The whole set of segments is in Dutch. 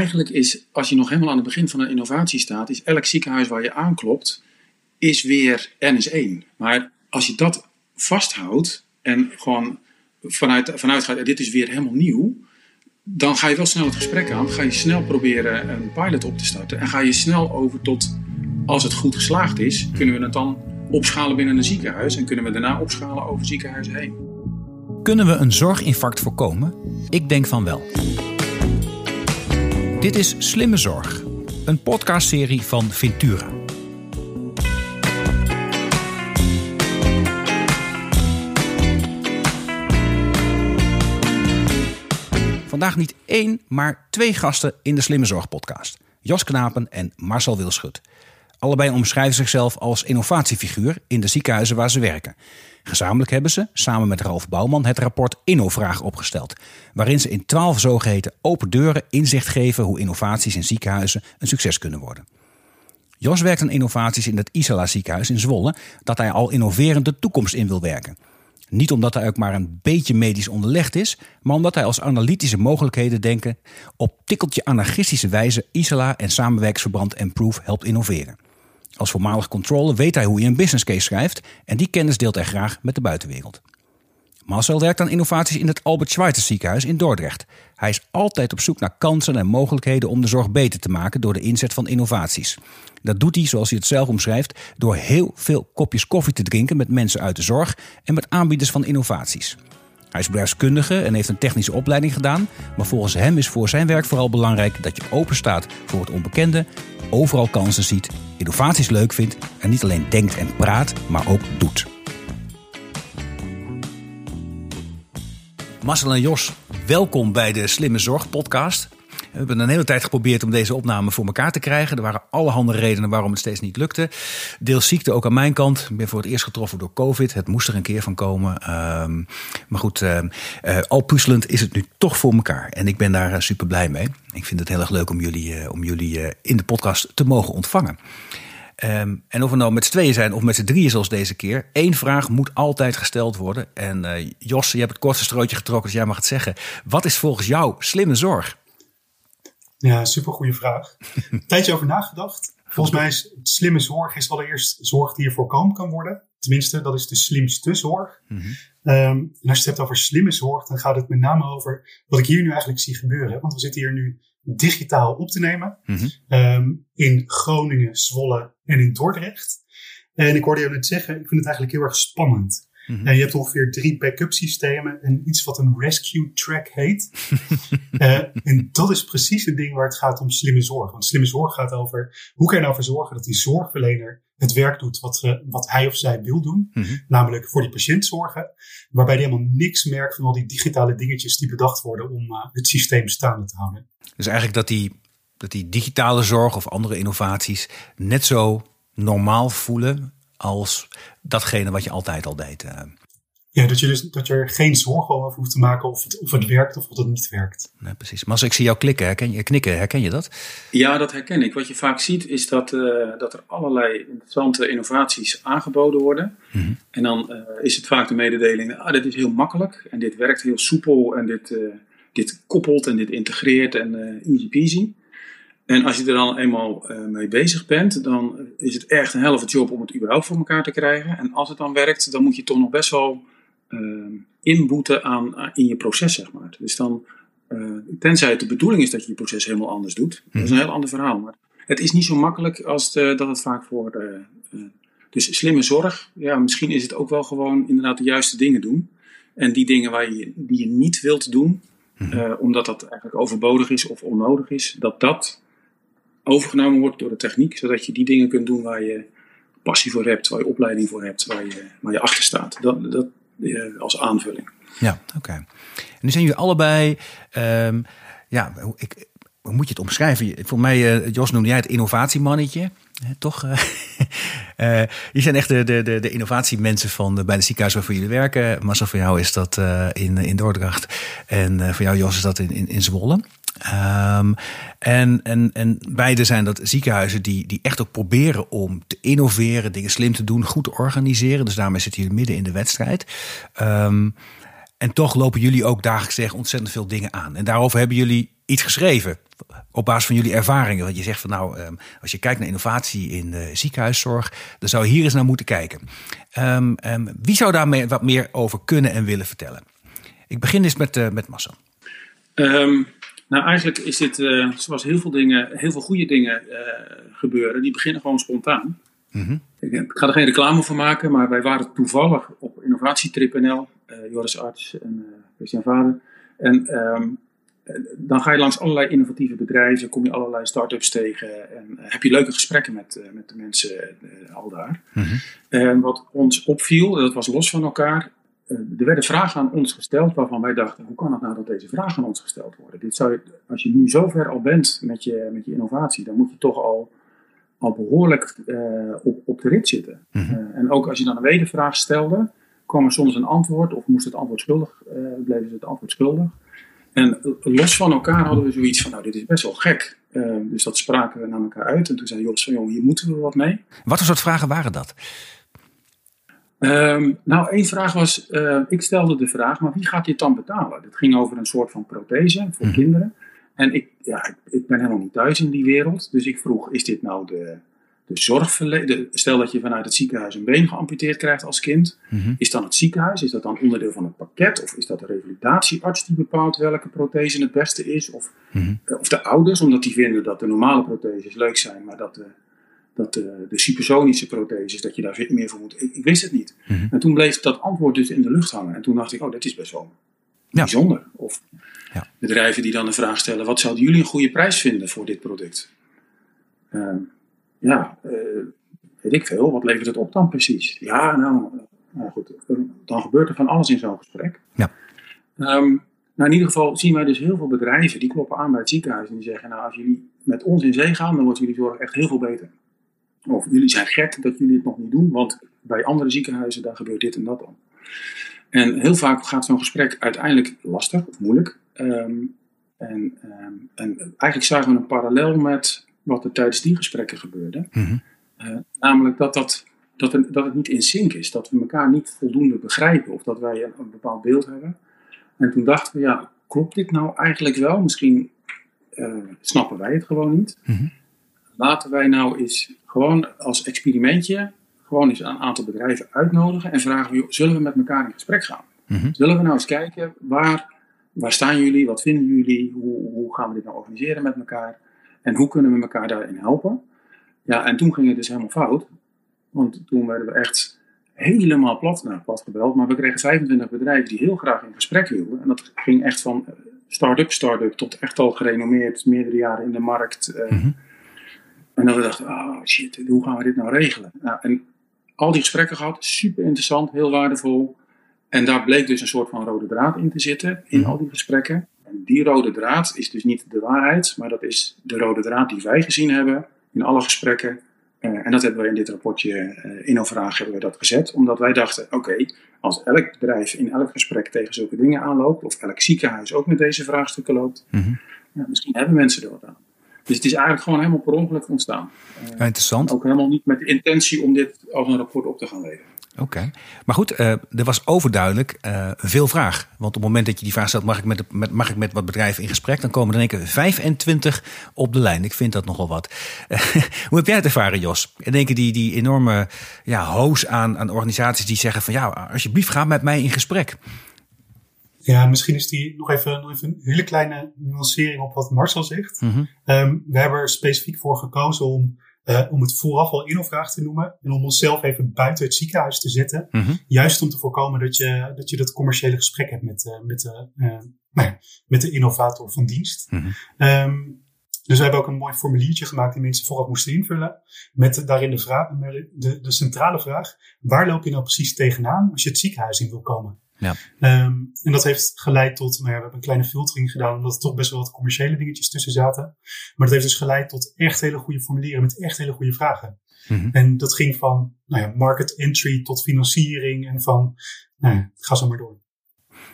eigenlijk is, als je nog helemaal aan het begin van een innovatie staat, is elk ziekenhuis waar je aanklopt, is weer NS1. Maar als je dat vasthoudt en gewoon vanuit, vanuit gaat, dit is weer helemaal nieuw, dan ga je wel snel het gesprek aan. Ga je snel proberen een pilot op te starten. En ga je snel over tot, als het goed geslaagd is, kunnen we het dan opschalen binnen een ziekenhuis. En kunnen we daarna opschalen over ziekenhuizen heen. Kunnen we een zorginfarct voorkomen? Ik denk van wel. Dit is Slimme Zorg, een podcastserie van Ventura. Vandaag niet één, maar twee gasten in de Slimme Zorg podcast. Jos Knapen en Marcel Wilschut. Allebei omschrijven zichzelf als innovatiefiguur in de ziekenhuizen waar ze werken. Gezamenlijk hebben ze, samen met Ralf Bouwman, het rapport InnoVraag opgesteld. Waarin ze in twaalf zogeheten open deuren inzicht geven hoe innovaties in ziekenhuizen een succes kunnen worden. Jos werkt aan innovaties in het Isala ziekenhuis in Zwolle, dat hij al innoverend de toekomst in wil werken. Niet omdat hij ook maar een beetje medisch onderlegd is, maar omdat hij als analytische mogelijkheden denken op tikkeltje anarchistische wijze Isala en samenwerksverband en Proof helpt innoveren. Als voormalig controller weet hij hoe je een business case schrijft en die kennis deelt hij graag met de buitenwereld. Marcel werkt aan innovaties in het Albert Schweitzer ziekenhuis in Dordrecht. Hij is altijd op zoek naar kansen en mogelijkheden om de zorg beter te maken door de inzet van innovaties. Dat doet hij, zoals hij het zelf omschrijft, door heel veel kopjes koffie te drinken met mensen uit de zorg en met aanbieders van innovaties. Hij is bedrijfskundige en heeft een technische opleiding gedaan, maar volgens hem is voor zijn werk vooral belangrijk dat je open staat voor het onbekende, overal kansen ziet, innovaties leuk vindt en niet alleen denkt en praat, maar ook doet. Marcel en Jos, welkom bij de Slimme Zorg podcast. We hebben een hele tijd geprobeerd om deze opname voor elkaar te krijgen. Er waren allerhande redenen waarom het steeds niet lukte. Deels ziekte ook aan mijn kant. Ik ben voor het eerst getroffen door COVID. Het moest er een keer van komen. Ehm, maar goed, uh, al puzzelend is het nu toch voor elkaar. En ik ben daar uh, super blij mee. Ik vind het heel erg leuk om jullie, om jullie in de podcast te mogen ontvangen. Um, en of we nou met z'n tweeën zijn of met z'n drieën zoals deze keer. één vraag moet altijd gesteld worden. En Jos, je hebt het kortste strootje getrokken, dus jij mag het zeggen. Wat is volgens jou slimme zorg? Ja, super goede vraag. Een tijdje over nagedacht. Volgens mij is slimme zorg is allereerst zorg die er voorkomen kan worden. Tenminste, dat is de slimste zorg. Mm -hmm. um, en als je het hebt over slimme zorg, dan gaat het met name over wat ik hier nu eigenlijk zie gebeuren. Want we zitten hier nu digitaal op te nemen. Mm -hmm. um, in Groningen, Zwolle en in Dordrecht. En ik hoorde je net zeggen, ik vind het eigenlijk heel erg spannend. Mm -hmm. En je hebt ongeveer drie backup systemen en iets wat een rescue track heet. uh, en dat is precies het ding waar het gaat om slimme zorg. Want slimme zorg gaat over hoe kan je nou voor zorgen dat die zorgverlener het werk doet wat, uh, wat hij of zij wil doen. Mm -hmm. Namelijk voor die patiënt zorgen. Waarbij hij helemaal niks merkt van al die digitale dingetjes die bedacht worden om uh, het systeem staande te houden. Dus eigenlijk dat die, dat die digitale zorg of andere innovaties net zo normaal voelen als datgene wat je altijd al deed. Ja, dat je, dus, dat je er geen zorgen over hoeft te maken of het, of het werkt of of het niet werkt. Nee, precies. Maar als ik zie jou klikken, herken je, knikken, herken je dat? Ja, dat herken ik. Wat je vaak ziet is dat, uh, dat er allerlei interessante innovaties aangeboden worden. Mm -hmm. En dan uh, is het vaak de mededeling, ah, dit is heel makkelijk en dit werkt heel soepel en dit, uh, dit koppelt en dit integreert en easy peasy. En als je er dan eenmaal uh, mee bezig bent, dan is het echt een helft job om het überhaupt voor elkaar te krijgen. En als het dan werkt, dan moet je toch nog best wel uh, inboeten aan, aan, in je proces, zeg maar. Dus dan, uh, tenzij het de bedoeling is dat je je proces helemaal anders doet, dat is een heel ander verhaal. Maar het is niet zo makkelijk als de, dat het vaak voor. dus slimme zorg, ja, misschien is het ook wel gewoon inderdaad de juiste dingen doen. En die dingen waar je, die je niet wilt doen, mm-hmm. omdat dat eigenlijk overbodig is of onnodig is, dat dat overgenomen wordt door de techniek, zodat je die dingen kunt doen waar je passie voor hebt, waar je opleiding voor hebt, waar je, waar je achter staat. Dat, dat als aanvulling. Ja, oké. Nu zijn jullie allebei, um, ja, ik, hoe moet je het omschrijven? Voor mij, uh, Jos, noemde jij het innovatiemannetje. Toch? uh, je zijn echt de, de, de, innovatiemensen van bij de ziekenhuis waarvoor jullie werken. Maar zo voor jou is dat uh, in, in Dordrecht. En voor jou, Jos, is dat in, in Zwolle. Um, en, en, en beide zijn dat ziekenhuizen die, die echt ook proberen om te innoveren, dingen slim te doen, goed te organiseren. Dus daarmee zitten jullie midden in de wedstrijd. Um, en toch lopen jullie ook dagelijks tegen ontzettend veel dingen aan. En daarover hebben jullie iets geschreven op basis van jullie ervaringen. Want je zegt van nou, ehm, als je kijkt naar innovatie in de ziekenhuiszorg, dan zou je hier eens naar moeten kijken. Wie zou daar wat meer over kunnen en willen vertellen? Ik begin eens met, uh, met Massa. Nou, eigenlijk is dit, uh, zoals heel veel dingen, heel veel goede dingen uh, gebeuren, die beginnen gewoon spontaan. Mm ik, ga er geen reclame voor maken, maar wij waren toevallig op innovatietrip.nl, Joris Arts en Christian Vader. En um, dan ga je langs allerlei innovatieve bedrijven, kom je allerlei start-ups tegen en heb je leuke gesprekken met, met de mensen al daar. Mm -hmm. En wat ons opviel, dat was los van elkaar, er werden vragen aan ons gesteld waarvan wij dachten: hoe kan het nou dat deze vragen aan ons gesteld worden? Dit zou je, als je nu zover al bent met je, met je innovatie, dan moet je toch al, al behoorlijk uh, op, op de rit zitten. Mm -hmm. uh, en ook als je dan een wedervraag stelde, kwam er soms een antwoord of moest het antwoord schuldig, uh, bleven ze het antwoord schuldig. En los van elkaar hadden we zoiets van: nou, dit is best wel gek. dus dat spraken we naar elkaar uit. En toen zei Jos van: joh, hier moeten we wat mee. Wat voor soort vragen waren dat? Um, nou, één vraag was, uh, ik stelde de vraag, maar wie gaat dit dan betalen? Het ging over een soort van prothese voor mm. kinderen. En ik, ja, ik, ik, ben helemaal niet thuis in die wereld. Dus ik vroeg, is dit nou de, de zorgverlening? Stel dat je vanuit het ziekenhuis een been geamputeerd krijgt als kind. Mm -hmm. Is dan het ziekenhuis, is dat dan onderdeel van het pakket? Of is dat de revalidatiearts die bepaalt welke prothese het beste is? Of, mm -hmm. of de ouders, omdat die vinden dat de normale protheses leuk zijn, maar dat de dat de, de supersonische protheses, dat je daar meer voor moet. Ik, ik wist het niet. Mm -hmm. En toen bleef dat antwoord dus in de lucht hangen. En toen dacht ik, oh, dat is best wel ja. bijzonder. Of ja. bedrijven die dan de vraag stellen, wat zouden jullie een goede prijs vinden voor dit product? Uh, ja, uh, weet ik veel. Wat levert het op dan precies? Ja, nou, nou goed. Dan gebeurt er van alles in zo'n gesprek. Ja. Um, nou, in ieder geval zien wij dus heel veel bedrijven die kloppen aan bij het ziekenhuis en die zeggen, nou, als jullie met ons in zee gaan, dan wordt jullie zorg echt heel veel beter. Of jullie zijn gek dat jullie het nog niet doen, want bij andere ziekenhuizen daar gebeurt dit en dat dan. En heel vaak gaat zo'n gesprek uiteindelijk lastig of moeilijk. Um, en, um, en, eigenlijk zagen we een parallel met wat er tijdens die gesprekken gebeurde. Mm -hmm. uh, namelijk dat, dat, dat, het, dat het niet in sync is, dat we elkaar niet voldoende begrijpen of dat wij een, een bepaald beeld hebben. En toen dachten we, ja, klopt dit nou eigenlijk wel? Misschien uh, snappen wij het gewoon niet. Mm -hmm. Laten wij nou eens gewoon als experimentje gewoon eens een aantal bedrijven uitnodigen en vragen: zullen we met elkaar in gesprek gaan? Mm -hmm. Zullen we nou eens kijken waar, waar staan jullie, wat vinden jullie, hoe, hoe gaan we dit nou organiseren met elkaar en hoe kunnen we elkaar daarin helpen? Ja, en toen ging het dus helemaal fout, want toen werden we echt helemaal plat, nou, plat gebeld, maar we kregen 25 bedrijven die heel graag in gesprek wilden. En dat ging echt van start-up, start-up tot echt al gerenommeerd, meerdere jaren in de markt. Mm -hmm. En dat we dachten, oh shit, hoe gaan we dit nou regelen? Nou, en al die gesprekken gehad, super interessant, heel waardevol. En daar bleek dus een soort van rode draad in te zitten, in al die gesprekken. En die rode draad is dus niet de waarheid, maar dat is de rode draad die wij gezien hebben in alle gesprekken. Uh, en dat hebben we in dit rapportje uh, Innovraag hebben we dat gezet, omdat wij dachten, oké, okay, als elk bedrijf in elk gesprek tegen zulke dingen aanloopt, of elk ziekenhuis ook met deze vraagstukken loopt, mm -hmm. ja, misschien hebben mensen er wat aan. Dus het is eigenlijk gewoon helemaal per ongeluk ontstaan. Ja, interessant. Ook helemaal niet met de intentie om dit als een rapport op te gaan leveren. Oké, okay. maar goed, uh, er was overduidelijk uh, veel vraag. Want op het moment dat je die vraag stelt, mag ik met, met, mag ik met wat bedrijven in gesprek? Dan komen er in één keer 25 op de lijn. Ik vind dat nogal wat. Hoe heb jij het ervaren, Jos? En denk je die, die enorme ja, hoos aan, aan organisaties die zeggen van ja, alsjeblieft ga met mij in gesprek. Ja, misschien is die nog even, nog even een hele kleine nuancering op wat Marcel zegt. Mm -hmm. um, we hebben er specifiek voor gekozen om, uh, om het vooraf al innovraag te noemen. En om onszelf even buiten het ziekenhuis te zetten. Mm -hmm. Juist om te voorkomen dat je dat, je dat commerciële gesprek hebt met, uh, met, de, uh, nou met de innovator van dienst. Mm -hmm. um, dus we hebben ook een mooi formuliertje gemaakt die mensen vooraf moesten invullen. Met daarin de, vraag, de, de centrale vraag: waar loop je nou precies tegenaan als je het ziekenhuis in wil komen? Ja. Um, en dat heeft geleid tot, nou ja, we hebben een kleine filtering gedaan, omdat er toch best wel wat commerciële dingetjes tussen zaten. Maar dat heeft dus geleid tot echt hele goede formulieren met echt hele goede vragen. Mm -hmm. En dat ging van nou ja, market entry tot financiering en van, nou ja, ga zo maar door.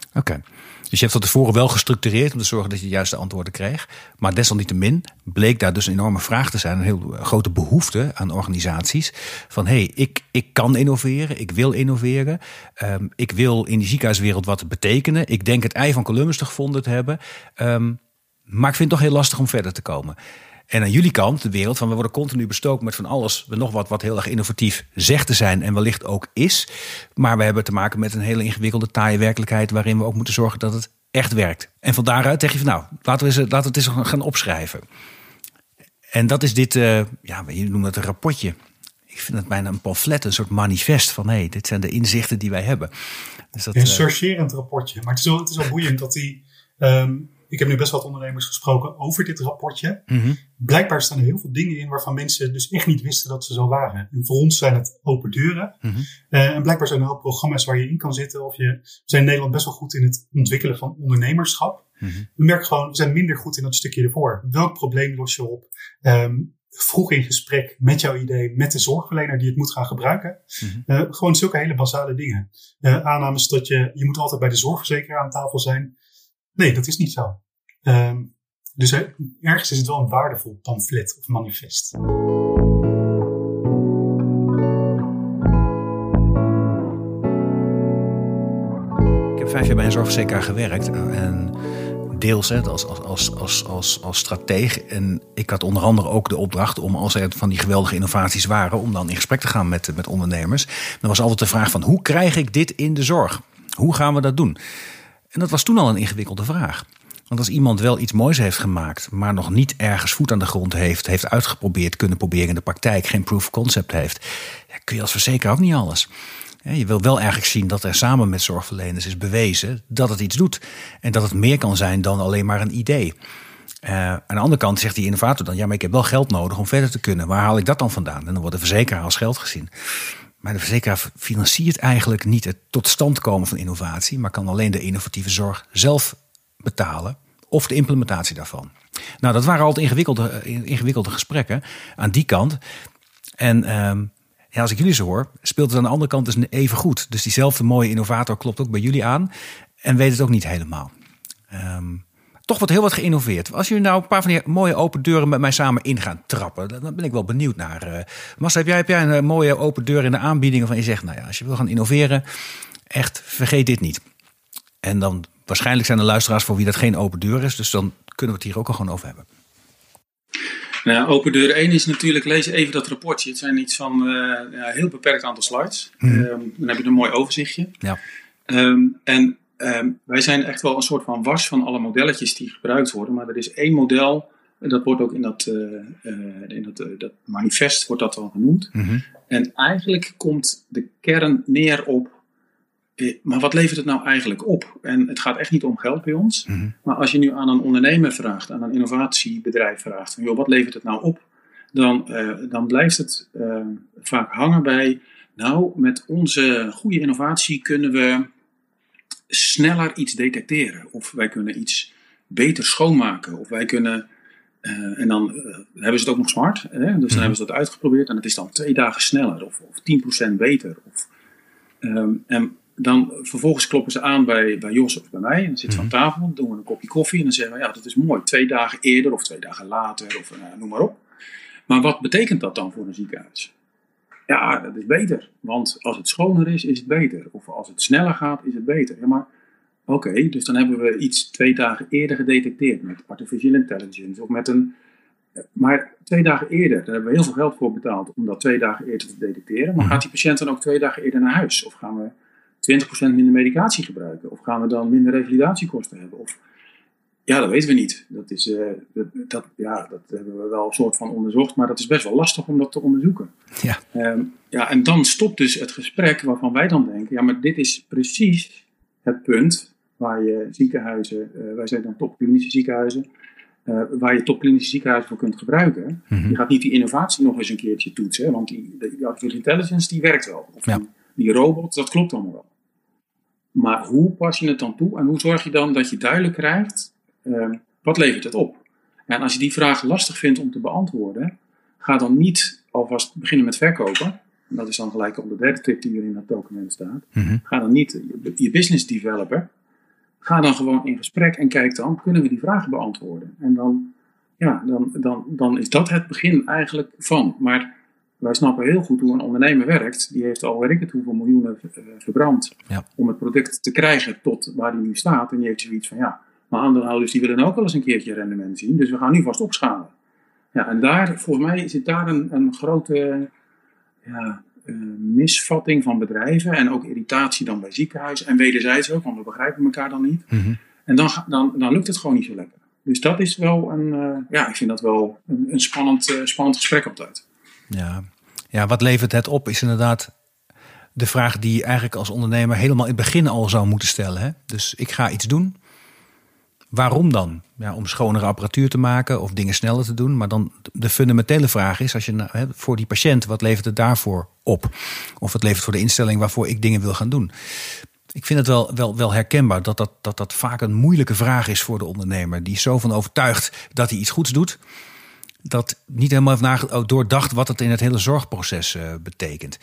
Oké. Okay. Dus je hebt van tevoren wel gestructureerd om te zorgen dat je de juiste antwoorden kreeg. Maar desalniettemin bleek daar dus een enorme vraag te zijn. Een heel grote behoefte aan organisaties. Van hé, hey, ik, ik kan innoveren. Ik wil innoveren. Um, ik wil in die ziekenhuiswereld wat betekenen. Ik denk het ei van Columbus te gevonden te hebben. Um, Maar ik vind het toch heel lastig om verder te komen. En aan jullie kant, de wereld, van we worden continu bestookt met van alles, nog wat, wat heel erg innovatief zegt te zijn en wellicht ook is. Maar we hebben te maken met een hele ingewikkelde, taaie werkelijkheid waarin we ook moeten zorgen dat het echt werkt. En van daaruit zeg je van nou, laten we, eens, laten we het eens gaan opschrijven. En dat is dit, uh, ja, je noemt het een rapportje. Ik vind het bijna een pamflet, een soort manifest van hé, hey, dit zijn de inzichten die wij hebben. Dus dat, een sorgerend uh, rapportje. Maar het is wel, het is wel boeiend dat die. Um, ik heb nu best wat ondernemers gesproken over dit rapportje. Mm -hmm. Blijkbaar staan er heel veel dingen in waarvan mensen dus echt niet wisten dat ze zo waren. En voor ons zijn het open deuren. Mm -hmm. uh, en blijkbaar zijn er ook programma's waar je in kan zitten. Of je, we zijn in Nederland best wel goed in het ontwikkelen van ondernemerschap. Mm -hmm. We merken gewoon, we zijn minder goed in dat stukje ervoor. Welk probleem los je op? Um, vroeg in gesprek met jouw idee, met de zorgverlener die het moet gaan gebruiken. Mm -hmm. uh, gewoon zulke hele basale dingen. Uh, aannames dat je, je moet altijd bij de zorgverzekeraar aan tafel zijn. Nee, dat is niet zo. Um, dus ergens is het wel een waardevol pamflet of manifest. Ik heb vijf jaar bij een zorgverzekeraar gewerkt. En deels als, als, als, als, als, als strateeg. En ik had onder andere ook de opdracht om, als er van die geweldige innovaties waren, om dan in gesprek te gaan met, met ondernemers. Dan was altijd de vraag van hoe krijg ik dit in de zorg? Hoe gaan we dat doen? En dat was toen al een ingewikkelde vraag. Want als iemand wel iets moois heeft gemaakt, maar nog niet ergens voet aan de grond heeft, heeft uitgeprobeerd, kunnen proberen in de praktijk, geen proof of concept heeft, ja, kun je als verzekeraar ook niet alles. Je wil wel eigenlijk zien dat er samen met zorgverleners is bewezen dat het iets doet. En dat het meer kan zijn dan alleen maar een idee. Uh, aan de andere kant zegt die innovator dan: ja, maar ik heb wel geld nodig om verder te kunnen. Waar haal ik dat dan vandaan? En dan wordt de verzekeraar als geld gezien. Maar de verzekeraar financiert eigenlijk niet het tot stand komen van innovatie, maar kan alleen de innovatieve zorg zelf betalen of de implementatie daarvan. Nou, dat waren altijd ingewikkelde, ingewikkelde gesprekken aan die kant. En uh, ja, als ik jullie zo hoor, speelt het aan de andere kant dus even goed. Dus diezelfde mooie innovator klopt ook bij jullie aan en weet het ook niet helemaal. Um, toch wordt heel wat geïnnoveerd. Als jullie nou een paar van die mooie open deuren met mij samen in gaan trappen, dan ben ik wel benieuwd naar. Uh, Massa, heb jij, heb jij een mooie open deur in de aanbieding waarvan je zegt, nou ja, als je wil gaan innoveren, echt vergeet dit niet. En dan waarschijnlijk zijn er luisteraars voor wie dat geen open deur is, dus dan kunnen we het hier ook al gewoon over hebben. Nou, open deur 1 is natuurlijk, lees even dat rapportje. Het zijn iets van uh, ja, heel beperkt aantal slides. Hmm. Um, dan heb je een mooi overzichtje. Ja. Um, en um, wij zijn echt wel een soort van was van alle modelletjes die gebruikt worden. Maar er is één model, dat wordt ook in dat, uh, uh, in dat, dat manifest wordt dat al genoemd. Mm-hmm. En eigenlijk komt de kern neer op maar wat levert het nou eigenlijk op? En het gaat echt niet om geld bij ons. Mm-hmm. Maar als je nu aan een ondernemer vraagt, aan een innovatiebedrijf vraagt, van, joh, wat levert het nou op? Dan, dan blijft het vaak hangen bij, nou, met onze goede innovatie kunnen we sneller iets detecteren. Of wij kunnen iets beter schoonmaken. Of wij kunnen, uh, en dan hebben ze het ook nog smart. Hè? Dus dan mm-hmm. hebben ze dat uitgeprobeerd en het is dan twee dagen sneller of, of 10% beter. Of, um, en dan vervolgens kloppen ze aan bij, bij Jos of bij mij. En dan zitten we aan mhm. tafel, doen we een kopje koffie. En dan zeggen we, ja, dat is mooi. Twee dagen eerder of twee dagen later of uh, noem maar op. Maar wat betekent dat dan voor een ziekenhuis? Ja, dat is beter. Want als het schoner is, is het beter. Of als het sneller gaat, is het beter. Ja, maar oké, okay, dus dan hebben we iets twee dagen eerder gedetecteerd met artificial intelligence of met een. Maar twee dagen eerder, daar hebben we heel veel geld voor betaald om dat twee dagen eerder te detecteren. Maar mhm. gaat die patiënt dan ook twee dagen eerder naar huis? Of gaan we 20% minder medicatie gebruiken? Of gaan we dan minder revalidatiekosten hebben? Of, ja, dat weten we niet. Dat, is, uh, dat, dat, ja, dat hebben we wel een soort van onderzocht, maar dat is best wel lastig om dat te onderzoeken. Ja. Um, ja, en dan stopt dus het gesprek waarvan wij dan denken, ja, maar dit is precies het punt waar je ziekenhuizen, uh, wij zijn dan topklinische ziekenhuizen, uh, waar je topklinische ziekenhuizen voor kunt gebruiken. Mm-hmm. Je gaat niet die innovatie nog eens een keertje toetsen, want die, die artificial intelligence die werkt wel. Of ja. die, die robot, dat klopt allemaal wel. Maar hoe pas je het dan toe en hoe zorg je dan dat je duidelijk krijgt uh, wat levert het op? En als je die vraag lastig vindt om te beantwoorden, ga dan niet alvast beginnen met verkopen. En dat is dan gelijk al de derde tip die er in dat document staat. Mm-hmm. Ga dan niet je, je, business developer. Ga dan gewoon in gesprek en kijk dan, kunnen we die vragen beantwoorden? En dan, ja, dan, dan, dan is dat het begin eigenlijk van. Maar wij snappen heel goed hoe een ondernemer werkt. Die heeft al, weet ik het, hoeveel miljoenen uh, verbrand ja. om het product te krijgen tot waar hij nu staat. En die heeft zoiets van, ja, Maar aandeelhouders die willen ook wel eens een keertje rendement zien. Dus we gaan nu vast opschalen. Ja, en daar, volgens mij zit daar een, een grote ja, uh, misvatting van bedrijven. En ook irritatie dan bij ziekenhuizen. En wederzijds ook, want we begrijpen elkaar dan niet. Mhm. En dan, dan, dan lukt het gewoon niet zo lekker. Dus dat is wel een, eh, ja, ik vind dat wel een, een spannend, eh, spannend gesprek altijd. Ja. ja, wat levert het op is inderdaad de vraag die je eigenlijk als ondernemer helemaal in het begin al zou moeten stellen. Hè? Dus ik ga iets doen. Waarom dan? Ja, om schonere apparatuur te maken of dingen sneller te doen. Maar dan de fundamentele vraag is, als je voor die patiënt, wat levert het daarvoor op? Of wat levert voor de instelling waarvoor ik dingen wil gaan doen? Ik vind het wel, wel, wel herkenbaar dat dat, dat dat vaak een moeilijke vraag is voor de ondernemer. Die is zo van overtuigd dat hij iets goeds doet. Dat niet helemaal heeft doordacht wat het in het hele zorgproces eh, betekent.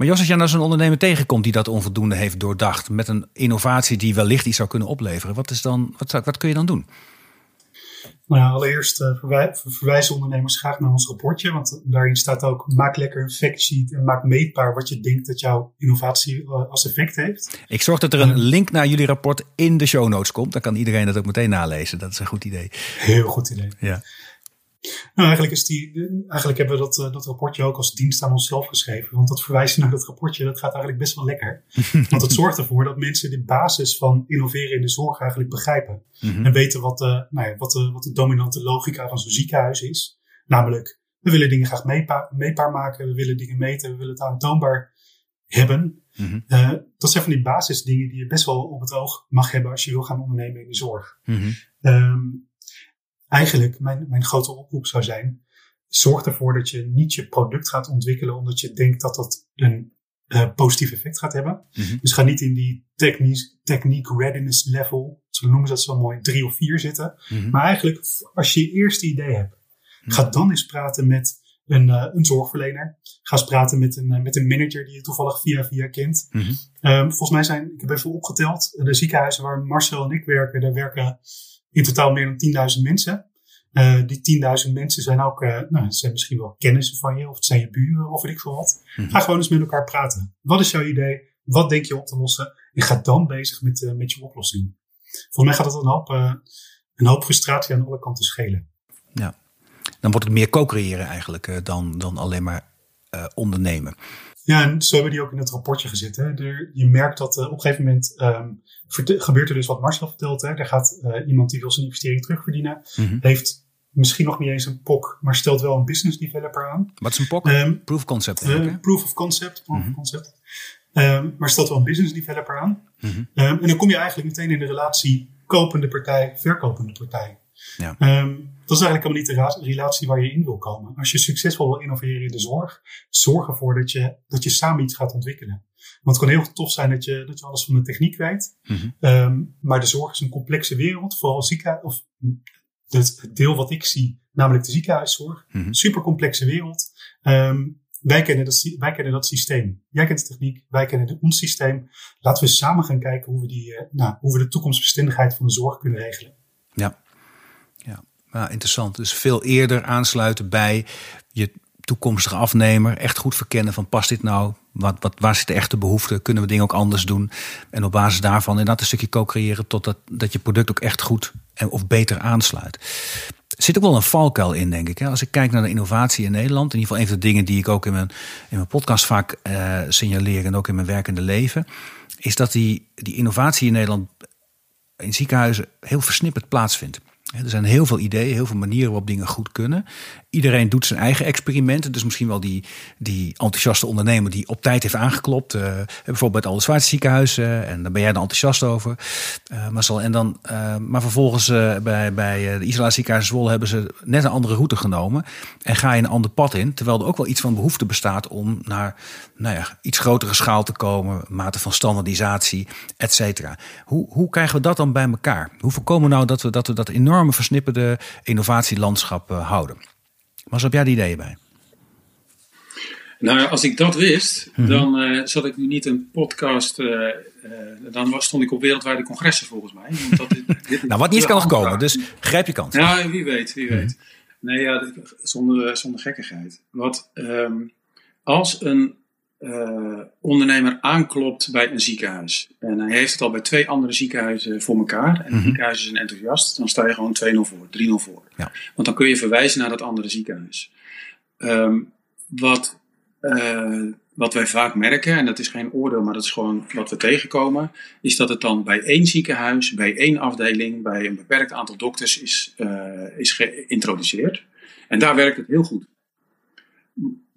Maar Jos, als je nou zo'n ondernemer tegenkomt die dat onvoldoende heeft doordacht. met een innovatie die wellicht iets zou kunnen opleveren. Wat, is dan, wat, zou- wat kun je dan doen? Nou allereerst eh, verwij- ver- verwijzen ondernemers graag naar ons rapportje. Want daarin staat ook, maak lekker een factsheet en maak meetbaar wat je denkt dat jouw innovatie eh, als effect heeft. Ik zorg dat er een link naar jullie rapport in de show notes komt. Dan kan iedereen dat ook meteen nalezen. Dat is een goed idee. Heel goed idee. Ja. Nou, eigenlijk, is die, eigenlijk hebben we dat, eh, dat rapportje ook als dienst aan onszelf geschreven. Want dat verwijzen naar dat rapportje, dat gaat eigenlijk best wel lekker. Want het zorgt ervoor dat mensen de basis van innoveren in de zorg eigenlijk begrijpen. Mhm. En weten wat de, nou ja, wat, de, wat de dominante logica van zo'n ziekenhuis is. Namelijk, we willen dingen graag meetbaar, meetbaar maken. We willen dingen meten. We willen het aantoonbaar hebben. Mhm. Eh, dat zijn van die basisdingen die je best wel op het oog mag hebben als je wil gaan ondernemen in de zorg. Ehm, eigenlijk, mijn, mijn grote oproep zou zijn: zorg ervoor dat je niet je product gaat ontwikkelen omdat je denkt dat dat een eh, positief effect gaat hebben. Mhm. Dus ga niet in die techniek, techniek readiness level, zo noemen ze dat zo mooi, drie of vier zitten. Mhm. Maar eigenlijk, als je je eerste idee hebt, ga dan eens praten met een, eh, een zorgverlener. Ga eens praten met een, eh, met een manager die je toevallig via via kent. Mhm. Ehm, volgens mij zijn, ik heb even opgeteld, de ziekenhuizen waar Marcel en ik werken, daar werken in totaal meer dan 10.000 mensen. Eh, die 10.000 mensen zijn ook, eh, nou, het zijn misschien wel kennissen van je, of het zijn je buren, of weet ik veel wat. Mhm. Ga gewoon eens met elkaar praten. Wat is jouw idee? Wat denk je op te lossen? En ga dan bezig met, eh, met je oplossing. Volgens mij gaat dat een hoop, een hoop frustratie aan alle kanten schelen. Dan wordt het meer co-creëren eigenlijk dan, dan alleen maar ondernemen. Ja, en zo hebben die ook in het rapportje gezet. Hè. Er, je merkt dat eh, op een gegeven moment ehm, gebeurt er dus wat Marcel vertelt. Hè. Er gaat eh, iemand die wil zijn investering terugverdienen. Mhm. Heeft misschien nog niet eens een POC, maar stelt wel een business developer aan. Wat is een POC? Ehm, Proof of concept. hè? proof of concept. Proof Mhm. of concept. Ehm, maar stelt wel een business developer aan. Mhm. En dan kom je eigenlijk meteen in de relatie kopende partij, verkopende partij. Ja. Ehm, dat is eigenlijk helemaal niet de relatie waar je in wil komen. Als je succesvol wil innoveren in de zorg, zorg ervoor dat je, dat je samen iets gaat ontwikkelen. Want het kan heel tof zijn dat je, dat je alles van de techniek weet. Mhm. Ehm, maar de zorg is een complexe wereld, vooral ziekenhuis, of het, deel wat ik zie, namelijk de ziekenhuiszorg. Mhm. Super complexe wereld. Ehm, wij, kennen dat, wij kennen dat systeem. Jij kent de techniek, wij kennen de, ons systeem. Laten we samen gaan kijken hoe we, die, eh, nou, hoe we de toekomstbestendigheid van de zorg kunnen regelen. Ja. Ja, interessant. Dus veel eerder aansluiten bij je toekomstige afnemer. Echt goed verkennen van past dit nou? Wat, wat, waar zit de echte behoefte? Kunnen we dingen ook anders doen? En op basis daarvan inderdaad een stukje co-creëren... totdat dat je product ook echt goed en, of beter aansluit. Er zit ook wel een valkuil in, denk ik. Als ik kijk naar de innovatie in Nederland... in ieder geval een van de dingen die ik ook in mijn, in mijn podcast vaak eh, signaleer... en ook in mijn werkende leven... is dat die, die innovatie in Nederland in ziekenhuizen heel versnipperd plaatsvindt. Er zijn heel veel ideeën, heel veel manieren waarop dingen goed kunnen. Iedereen doet zijn eigen experimenten. Dus misschien wel die, die enthousiaste ondernemer die op tijd heeft aangeklopt. eh, bijvoorbeeld bij het Alderswaard ziekenhuis. eh, en daar ben jij dan enthousiast over. Eh, Marcel. En dan, maar vervolgens bij, bij de ziekenhuis Zwolle hebben ze net een andere route genomen. En ga je een ander pad in. Terwijl er ook wel iets van behoefte bestaat om naar nou ja, iets grotere schaal te komen. Mate van standaardisatie, et cetera. Hoe, hoe krijgen we dat dan bij elkaar? Hoe voorkomen we nou dat we dat, we dat enorme versnipperde innovatielandschap houden? Maar heb jij die ideeën bij? Nou als ik dat wist, Mhm. dan eh, zat ik nu niet een podcast. eh, eh, dan was, stond ik op wereldwijde congressen volgens mij. Want dat, dit Nou, wat niet kan nog komen. Dus grijp je kans. Ja, wie weet, wie weet. Mhm. Nee, ja, zonder, zonder gekkigheid. Wat, ehm, als een uh, ondernemer aanklopt bij een ziekenhuis. En hij heeft het al bij twee andere ziekenhuizen voor elkaar. En de mm ziekenhuizen zijn enthousiast. Dan sta je gewoon 2-0 voor, 3-0 voor. Ja. Want dan kun je verwijzen naar dat andere ziekenhuis. Um, wat, uh, wat wij vaak merken, en dat is geen oordeel, maar dat is gewoon wat we tegenkomen, is dat het dan bij één ziekenhuis, bij één afdeling, bij een beperkt aantal dokters is, uh, is geïntroduceerd. En daar werkt het heel goed.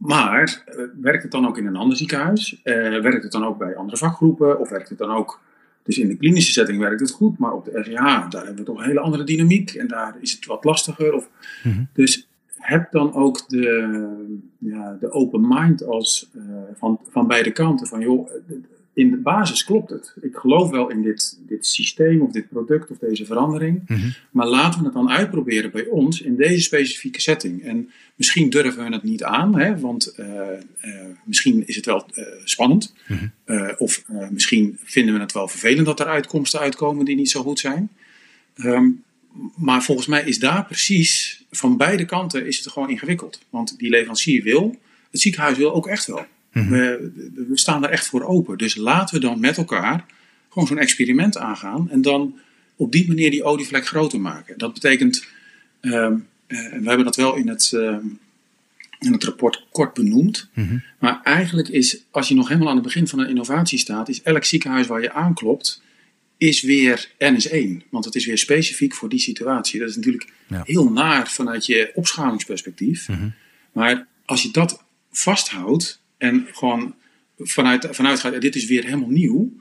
Maar uh, werkt het dan ook in een ander ziekenhuis? Uh, werkt het dan ook bij andere vakgroepen? Of werkt het dan ook. Dus in de klinische setting werkt het goed, maar op de RGH, daar hebben we toch een hele andere dynamiek en daar is het wat lastiger. Of, mm -hmm. Dus heb dan ook de, ja, de open mind als, uh, van, van beide kanten. Van joh, in de basis klopt het. Ik geloof wel in dit, dit systeem of dit product of deze verandering. Mm -hmm. Maar laten we het dan uitproberen bij ons in deze specifieke setting. En misschien durven we het niet aan, hè, want uh, uh, misschien is het wel spannend. Mm -hmm. of misschien vinden we het wel vervelend dat er uitkomsten uitkomen die niet zo goed zijn. Um, maar volgens mij is daar precies, van beide kanten is het gewoon ingewikkeld. Want die leverancier wil, het ziekenhuis wil ook echt wel. Mm -hmm. we, we, staan daar echt voor open. Dus laten we dan met elkaar gewoon zo'n experiment aangaan. En dan op die manier die olievlek groter maken. Dat betekent, uh, uh, we hebben dat wel in het, uh, in het rapport kort benoemd. Mm -hmm. Maar eigenlijk is, als je nog helemaal aan het begin van een innovatie staat, is elk ziekenhuis waar je aanklopt, is weer NS1. Want het is weer specifiek voor die situatie. Dat is natuurlijk ja. heel naar vanuit je opschalingsperspectief. Mm -hmm. Maar als je dat vasthoudt en gewoon vanuit, vanuit gaat, dit is weer helemaal nieuw.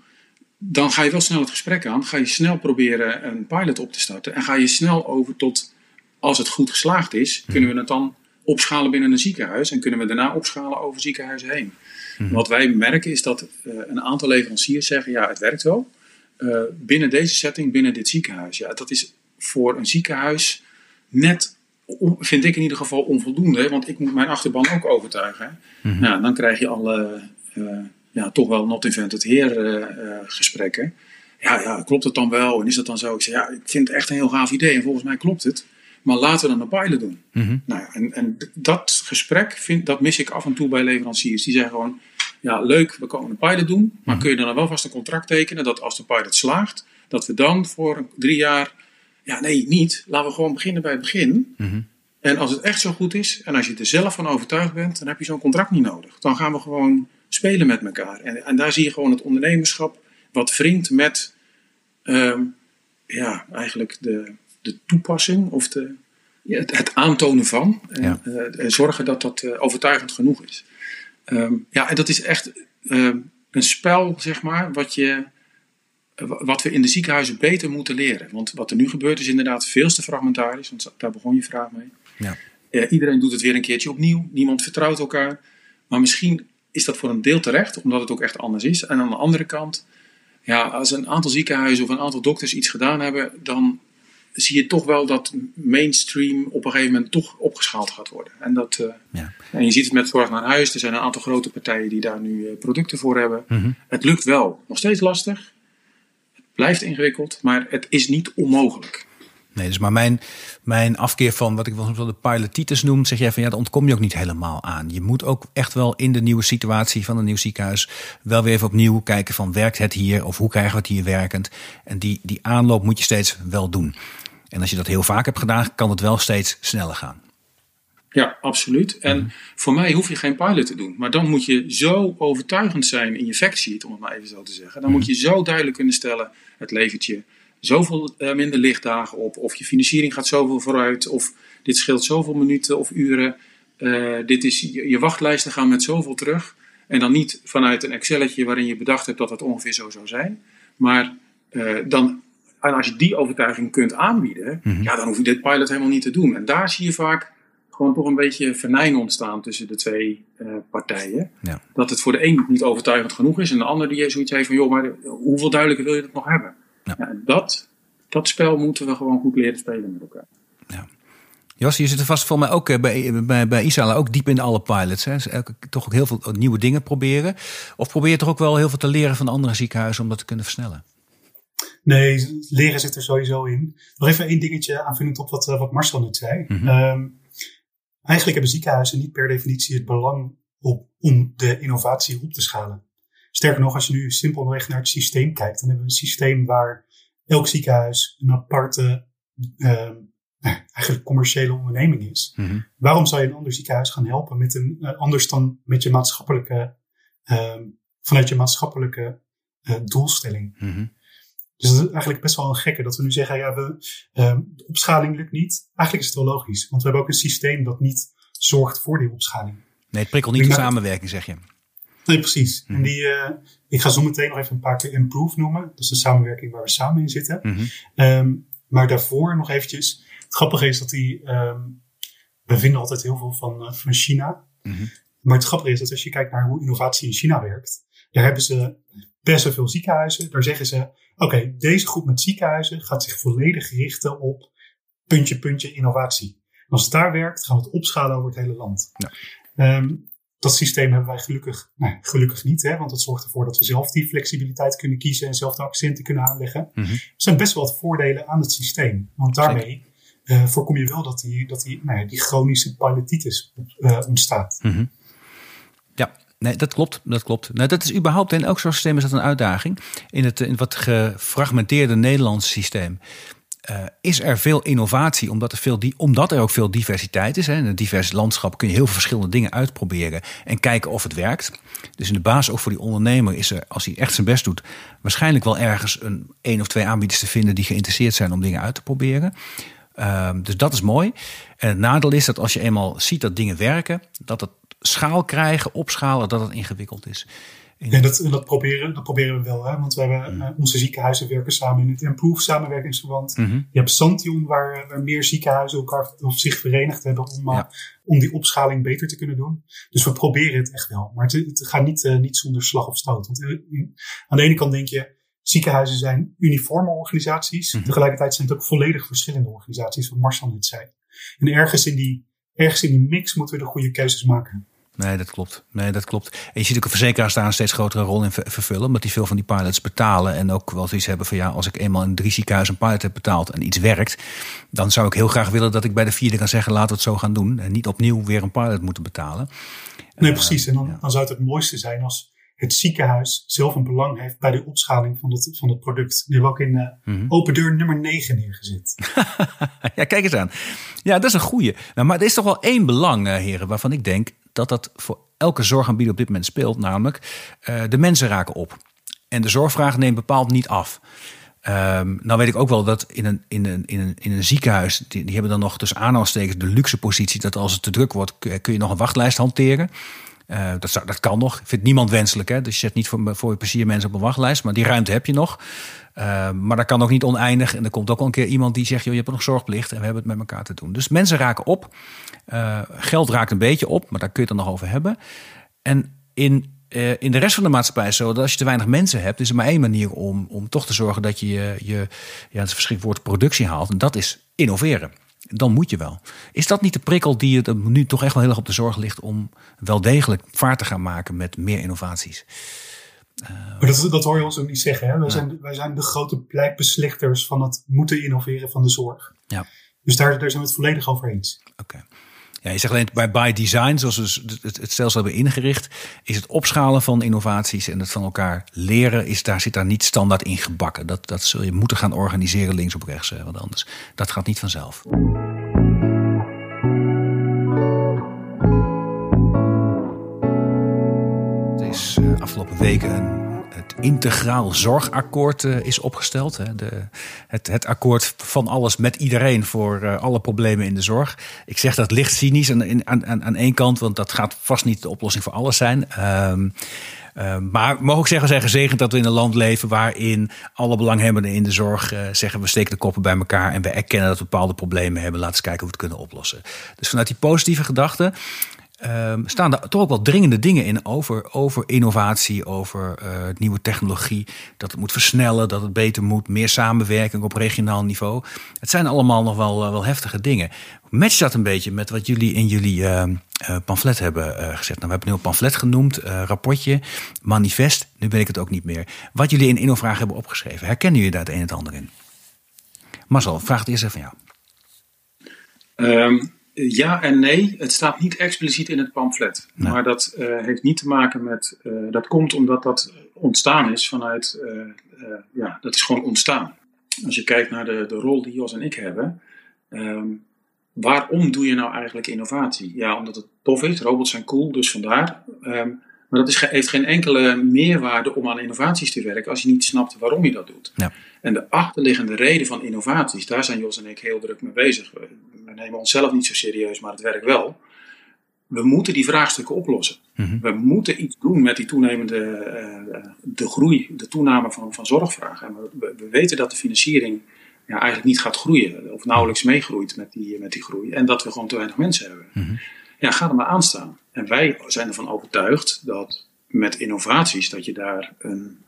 Dan ga je wel snel het gesprek aan. Ga je snel proberen een pilot op te starten. En ga je snel over tot, als het goed geslaagd is, mm -hmm. kunnen we het dan opschalen binnen een ziekenhuis. En kunnen we daarna opschalen over ziekenhuizen heen. Mm -hmm. Wat wij merken is dat uh, een aantal leveranciers zeggen, ja het werkt wel. Uh, binnen deze setting, binnen dit ziekenhuis. Ja, dat is voor een ziekenhuis net, vind ik in ieder geval, onvoldoende. Want ik moet mijn achterban ook overtuigen. Mm -hmm. nou, dan krijg je alle, uh, ja, toch wel not invented here uh, gesprekken. Ja, ja, klopt het dan wel? En is dat dan zo? Ik zeg, ja, ik vind het echt een heel gaaf idee. En volgens mij klopt het. Maar laten we dan een pilot doen. Mm -hmm. nou, en, en dat gesprek, vind, dat mis ik af en toe bij leveranciers. Die zeggen gewoon, ja, leuk, we komen een pilot doen. Maar kun je dan wel vast een contract tekenen dat als de pilot slaagt, dat we dan voor drie jaar. Ja, nee, niet. Laten we gewoon beginnen bij het begin. Mm -hmm. En als het echt zo goed is en als je er zelf van overtuigd bent, dan heb je zo'n contract niet nodig. Dan gaan we gewoon spelen met elkaar. En, en daar zie je gewoon het ondernemerschap wat wringt met um, ja, eigenlijk de, de toepassing of de, het, het, aantonen van. En, ja. uh, zorgen dat dat uh, overtuigend genoeg is. Um, ja, en dat is echt um, een spel, zeg maar, wat, je, wat we in de ziekenhuizen beter moeten leren. Want wat er nu gebeurt is inderdaad veel te fragmentarisch, want daar begon je vraag mee. Ja. Uh, iedereen doet het weer een keertje opnieuw, niemand vertrouwt elkaar. Maar misschien is dat voor een deel terecht, omdat het ook echt anders is. En aan de andere kant, ja, als een aantal ziekenhuizen of een aantal dokters iets gedaan hebben, dan zie je toch wel dat mainstream op een gegeven moment toch opgeschaald gaat worden. En, dat, uh, ja. en je ziet het met Zorg naar Huis. Er zijn een aantal grote partijen die daar nu uh, producten voor hebben. Mm -hmm. Het lukt wel. Nog steeds lastig. Blijft ingewikkeld, maar het is niet onmogelijk. Nee, dus maar mijn, mijn afkeer van wat ik wel de pilotitis noem, zeg jij van ja, daar ontkom je ook niet helemaal aan. Je moet ook echt wel in de nieuwe situatie van een nieuw ziekenhuis wel weer even opnieuw kijken van werkt het hier of hoe krijgen we het hier werkend. En die, die aanloop moet je steeds wel doen. En als je dat heel vaak hebt gedaan, kan het wel steeds sneller gaan. Ja, absoluut. En mm. voor mij hoef je geen pilot te doen. Maar dan moet je zo overtuigend zijn in je factsheet, om het maar even zo te zeggen. Dan mm. moet je zo duidelijk kunnen stellen, het levert je zoveel uh, minder lichtdagen op. Of je financiering gaat zoveel vooruit. Of dit scheelt zoveel minuten of uren. Uh, dit is, je, je wachtlijsten gaan met zoveel terug. En dan niet vanuit een Excelletje waarin je bedacht hebt dat het ongeveer zo zou zijn. Maar uh, dan en als je die overtuiging kunt aanbieden, mm -hmm. ja, dan hoef je dit pilot helemaal niet te doen. En daar zie je vaak gewoon toch een beetje venijn ontstaan tussen de twee uh, partijen. Ja. Dat het voor de een niet overtuigend genoeg is en de ander die zoiets heeft van, joh, maar hoeveel duidelijker wil je dat nog hebben? Ja. Ja, dat, dat spel moeten we gewoon goed leren spelen met elkaar. Ja. Jos, je zit er vast voor mij ook bij, bij, bij Isala ook diep in alle pilots. Hè? Dus toch ook heel veel nieuwe dingen proberen. Of probeer je toch ook wel heel veel te leren van andere ziekenhuizen om dat te kunnen versnellen? Nee, leren zit er sowieso in. Nog even één dingetje aanvullend op wat, wat Marcel net zei. Mm -hmm. um, eigenlijk hebben ziekenhuizen niet per definitie het belang op, om de innovatie op te schalen. Sterker nog, als je nu simpelweg naar het systeem kijkt, dan hebben we een systeem waar elk ziekenhuis een aparte, uh, eigenlijk commerciële onderneming is. Mhm. Waarom zou je een ander ziekenhuis gaan helpen met een, uh, anders dan met je maatschappelijke, uh, vanuit je maatschappelijke uh, doelstelling? Mhm. Dus dat is eigenlijk best wel een gekke dat we nu zeggen, ja, we, de opschaling lukt niet. Eigenlijk is het wel logisch, want we hebben ook een systeem dat niet zorgt voor die opschaling. Nee, het prikkelt niet de samenwerking, zeg je. Nee, precies. Mhm. En die, uh, ik ga zo meteen nog even een paar keer Improve noemen. Dat is de samenwerking waar we samen in zitten. Mhm. Um, maar daarvoor nog eventjes. Het grappige is dat die, um, we vinden altijd heel veel van, uh, van China. Mhm. Maar het grappige is dat als je kijkt naar hoe innovatie in China werkt. Daar hebben ze best wel veel ziekenhuizen. Daar zeggen ze, oké, okay, deze groep met ziekenhuizen gaat zich volledig richten op puntje, puntje innovatie. En als het daar werkt, gaan we het opschalen over het hele land. Ja. Um, dat systeem hebben wij gelukkig, nou, gelukkig niet, hè, want dat zorgt ervoor dat we zelf die flexibiliteit kunnen kiezen en zelf de accenten kunnen aanleggen. Mhm. Er zijn best wel wat voordelen aan het systeem, want daarmee uh, voorkom je wel dat die, dat die, nou ja, die chronische pilotitis uh, ontstaat. Mhm. Ja, Nee, dat klopt. Dat klopt. Nou, dat is überhaupt in elk soort systeem is dat een uitdaging. In het, in wat gefragmenteerde Nederlandse systeem uh, is er veel innovatie, omdat er, veel die, omdat er ook veel diversiteit is. Hè. In een divers landschap kun je heel veel verschillende dingen uitproberen en kijken of het werkt. Dus in de basis ook voor die ondernemer is er, als hij echt zijn best doet, waarschijnlijk wel ergens een één of twee aanbieders te vinden die geïnteresseerd zijn om dingen uit te proberen. Uh, dus dat is mooi. En het nadeel is dat als je eenmaal ziet dat dingen werken, dat het schaal krijgen, opschalen, dat het ingewikkeld is. Ja, dat, dat, proberen, dat proberen we wel. Hè? Want we hebben, mm. uh, onze ziekenhuizen werken samen in het Improve samenwerkingsverband. Mm -hmm. Je hebt Santion, waar, waar meer ziekenhuizen elkaar of zich verenigd hebben om, uh, Ja. om die opschaling beter te kunnen doen. Dus we proberen het echt wel. Maar het, het gaat niet, uh, niet zonder slag of stoot. Want aan de ene kant denk je, ziekenhuizen zijn uniforme organisaties. Mhm. Tegelijkertijd zijn het ook volledig verschillende organisaties, wat Marcel net zei. En ergens in die, ergens in die mix moeten we de goede keuzes maken. Nee, dat klopt. Nee, dat klopt. En je ziet ook een verzekeraars daar een steeds grotere rol in ver- vervullen. Omdat die veel van die pilots betalen. En ook wel zoiets hebben van ja, als ik eenmaal in drie ziekenhuizen een pilot heb betaald en iets werkt. Dan zou ik heel graag willen dat ik bij de vierde kan zeggen laten we het zo gaan doen. En niet opnieuw weer een pilot moeten betalen. Nee, Eh, precies. En dan, dan zou het het mooiste zijn als het ziekenhuis zelf een belang heeft bij de opschaling van het, van het product. Die hebben we ook in Mhm. open deur nummer 9 neergezet. Ja, kijk eens aan. Ja, dat is een goeie. Nou, maar er is toch wel één belang, eh, heren, waarvan ik denk dat dat voor elke zorgaanbieder op dit moment speelt. Namelijk, eh, de mensen raken op. En de zorgvraag neemt bepaald niet af. Ehm, nou weet ik ook wel dat in een, in een, in een, in een ziekenhuis, die, die hebben dan nog tussen aanhalingstekens de luxe positie dat als het te druk wordt, kun je nog een wachtlijst hanteren. Eh, dat, dat kan nog. Vindt niemand wenselijk. Hè? Dus je zet niet voor, voor je plezier mensen op een wachtlijst. Maar die ruimte heb je nog. Uh, maar dat kan ook niet oneindig. En er komt ook wel een keer iemand die zegt: joh, je hebt nog zorgplicht. En we hebben het met elkaar te doen. Dus mensen raken op. Uh, geld raakt een beetje op. Maar daar kun je het dan nog over hebben. En in, in de rest van de maatschappij is zo dat als je te weinig mensen hebt, is er maar één manier om, om toch te zorgen dat je je, je ja, het verschrikkelijk woord productie haalt. En dat is innoveren dan moet je wel. Is dat niet de prikkel die het nu toch echt wel heel erg op de zorg ligt om wel degelijk vaart te gaan maken met meer innovaties? Uh, maar dat, dat hoor je ons ook niet zeggen. Hè? Wij, ja. zijn, wij zijn de grote blijkbeslechters van het moeten innoveren van de zorg. Ja. Dus daar, daar zijn we het volledig over eens. Oké. Okay. Ja, je zegt alleen bij by design, zoals we het, stelsel hebben ingericht, is het opschalen van innovaties en het van elkaar leren, is, daar zit daar niet standaard in gebakken. Dat, dat zul je moeten gaan organiseren links op rechts, want anders dat gaat niet vanzelf. Het is uh, afgelopen weken het integraal zorgakkoord uh, is opgesteld. Hè. De, het, het, akkoord van alles met iedereen voor uh, alle problemen in de zorg. Ik zeg dat licht cynisch aan, aan, aan, aan één kant, want dat gaat vast niet de oplossing voor alles zijn. Um, uh, maar mogen ik zeggen, we zijn gezegend dat we in een land leven waarin alle belanghebbenden in de zorg uh, zeggen we steken de koppen bij elkaar en we erkennen dat we bepaalde problemen hebben. Laten we kijken hoe we het kunnen oplossen. Dus vanuit die positieve gedachte Um, staan er toch ook wel dringende dingen in over, over innovatie, over uh, nieuwe technologie. Dat het moet versnellen, dat het beter moet, meer samenwerking op regionaal niveau. Het zijn allemaal nog wel, uh, wel heftige dingen. Matcht dat een beetje met wat jullie in jullie uh, pamflet hebben gezet? Nou, we hebben een pamflet genoemd, rapportje, manifest. Nu weet ik het ook niet meer. Wat jullie in InnoVraag hebben opgeschreven. Herkennen jullie daar het een en het ander in? Marcel, vraag het eerst even van jou. Um Ja en nee. Het staat niet expliciet in het pamflet. Maar dat heeft niet te maken met. dat komt omdat dat ontstaan is vanuit. ja, dat is gewoon ontstaan. Als je kijkt naar de, de rol die Jos en ik hebben. Ehm, waarom doe je nou eigenlijk innovatie? Ja, omdat het tof is. Robots zijn cool, dus vandaar. Ehm, maar dat is, heeft geen enkele meerwaarde om aan innovaties te werken als je niet snapt waarom je dat doet. Ja. En de achterliggende reden van innovaties, daar zijn Jos en ik heel druk mee bezig. We, nemen onszelf niet zo serieus, maar het werkt wel. We moeten die vraagstukken oplossen. Mhm. We moeten iets doen met die toenemende uh, de groei, de toename van, van zorgvragen. En we, we weten dat de financiering ja, eigenlijk niet gaat groeien, of nauwelijks meegroeit met die, met die groei. En dat we gewoon te weinig mensen hebben. Mhm. Ja, ga er maar aan staan. En wij zijn ervan overtuigd dat met innovaties, dat je daar een,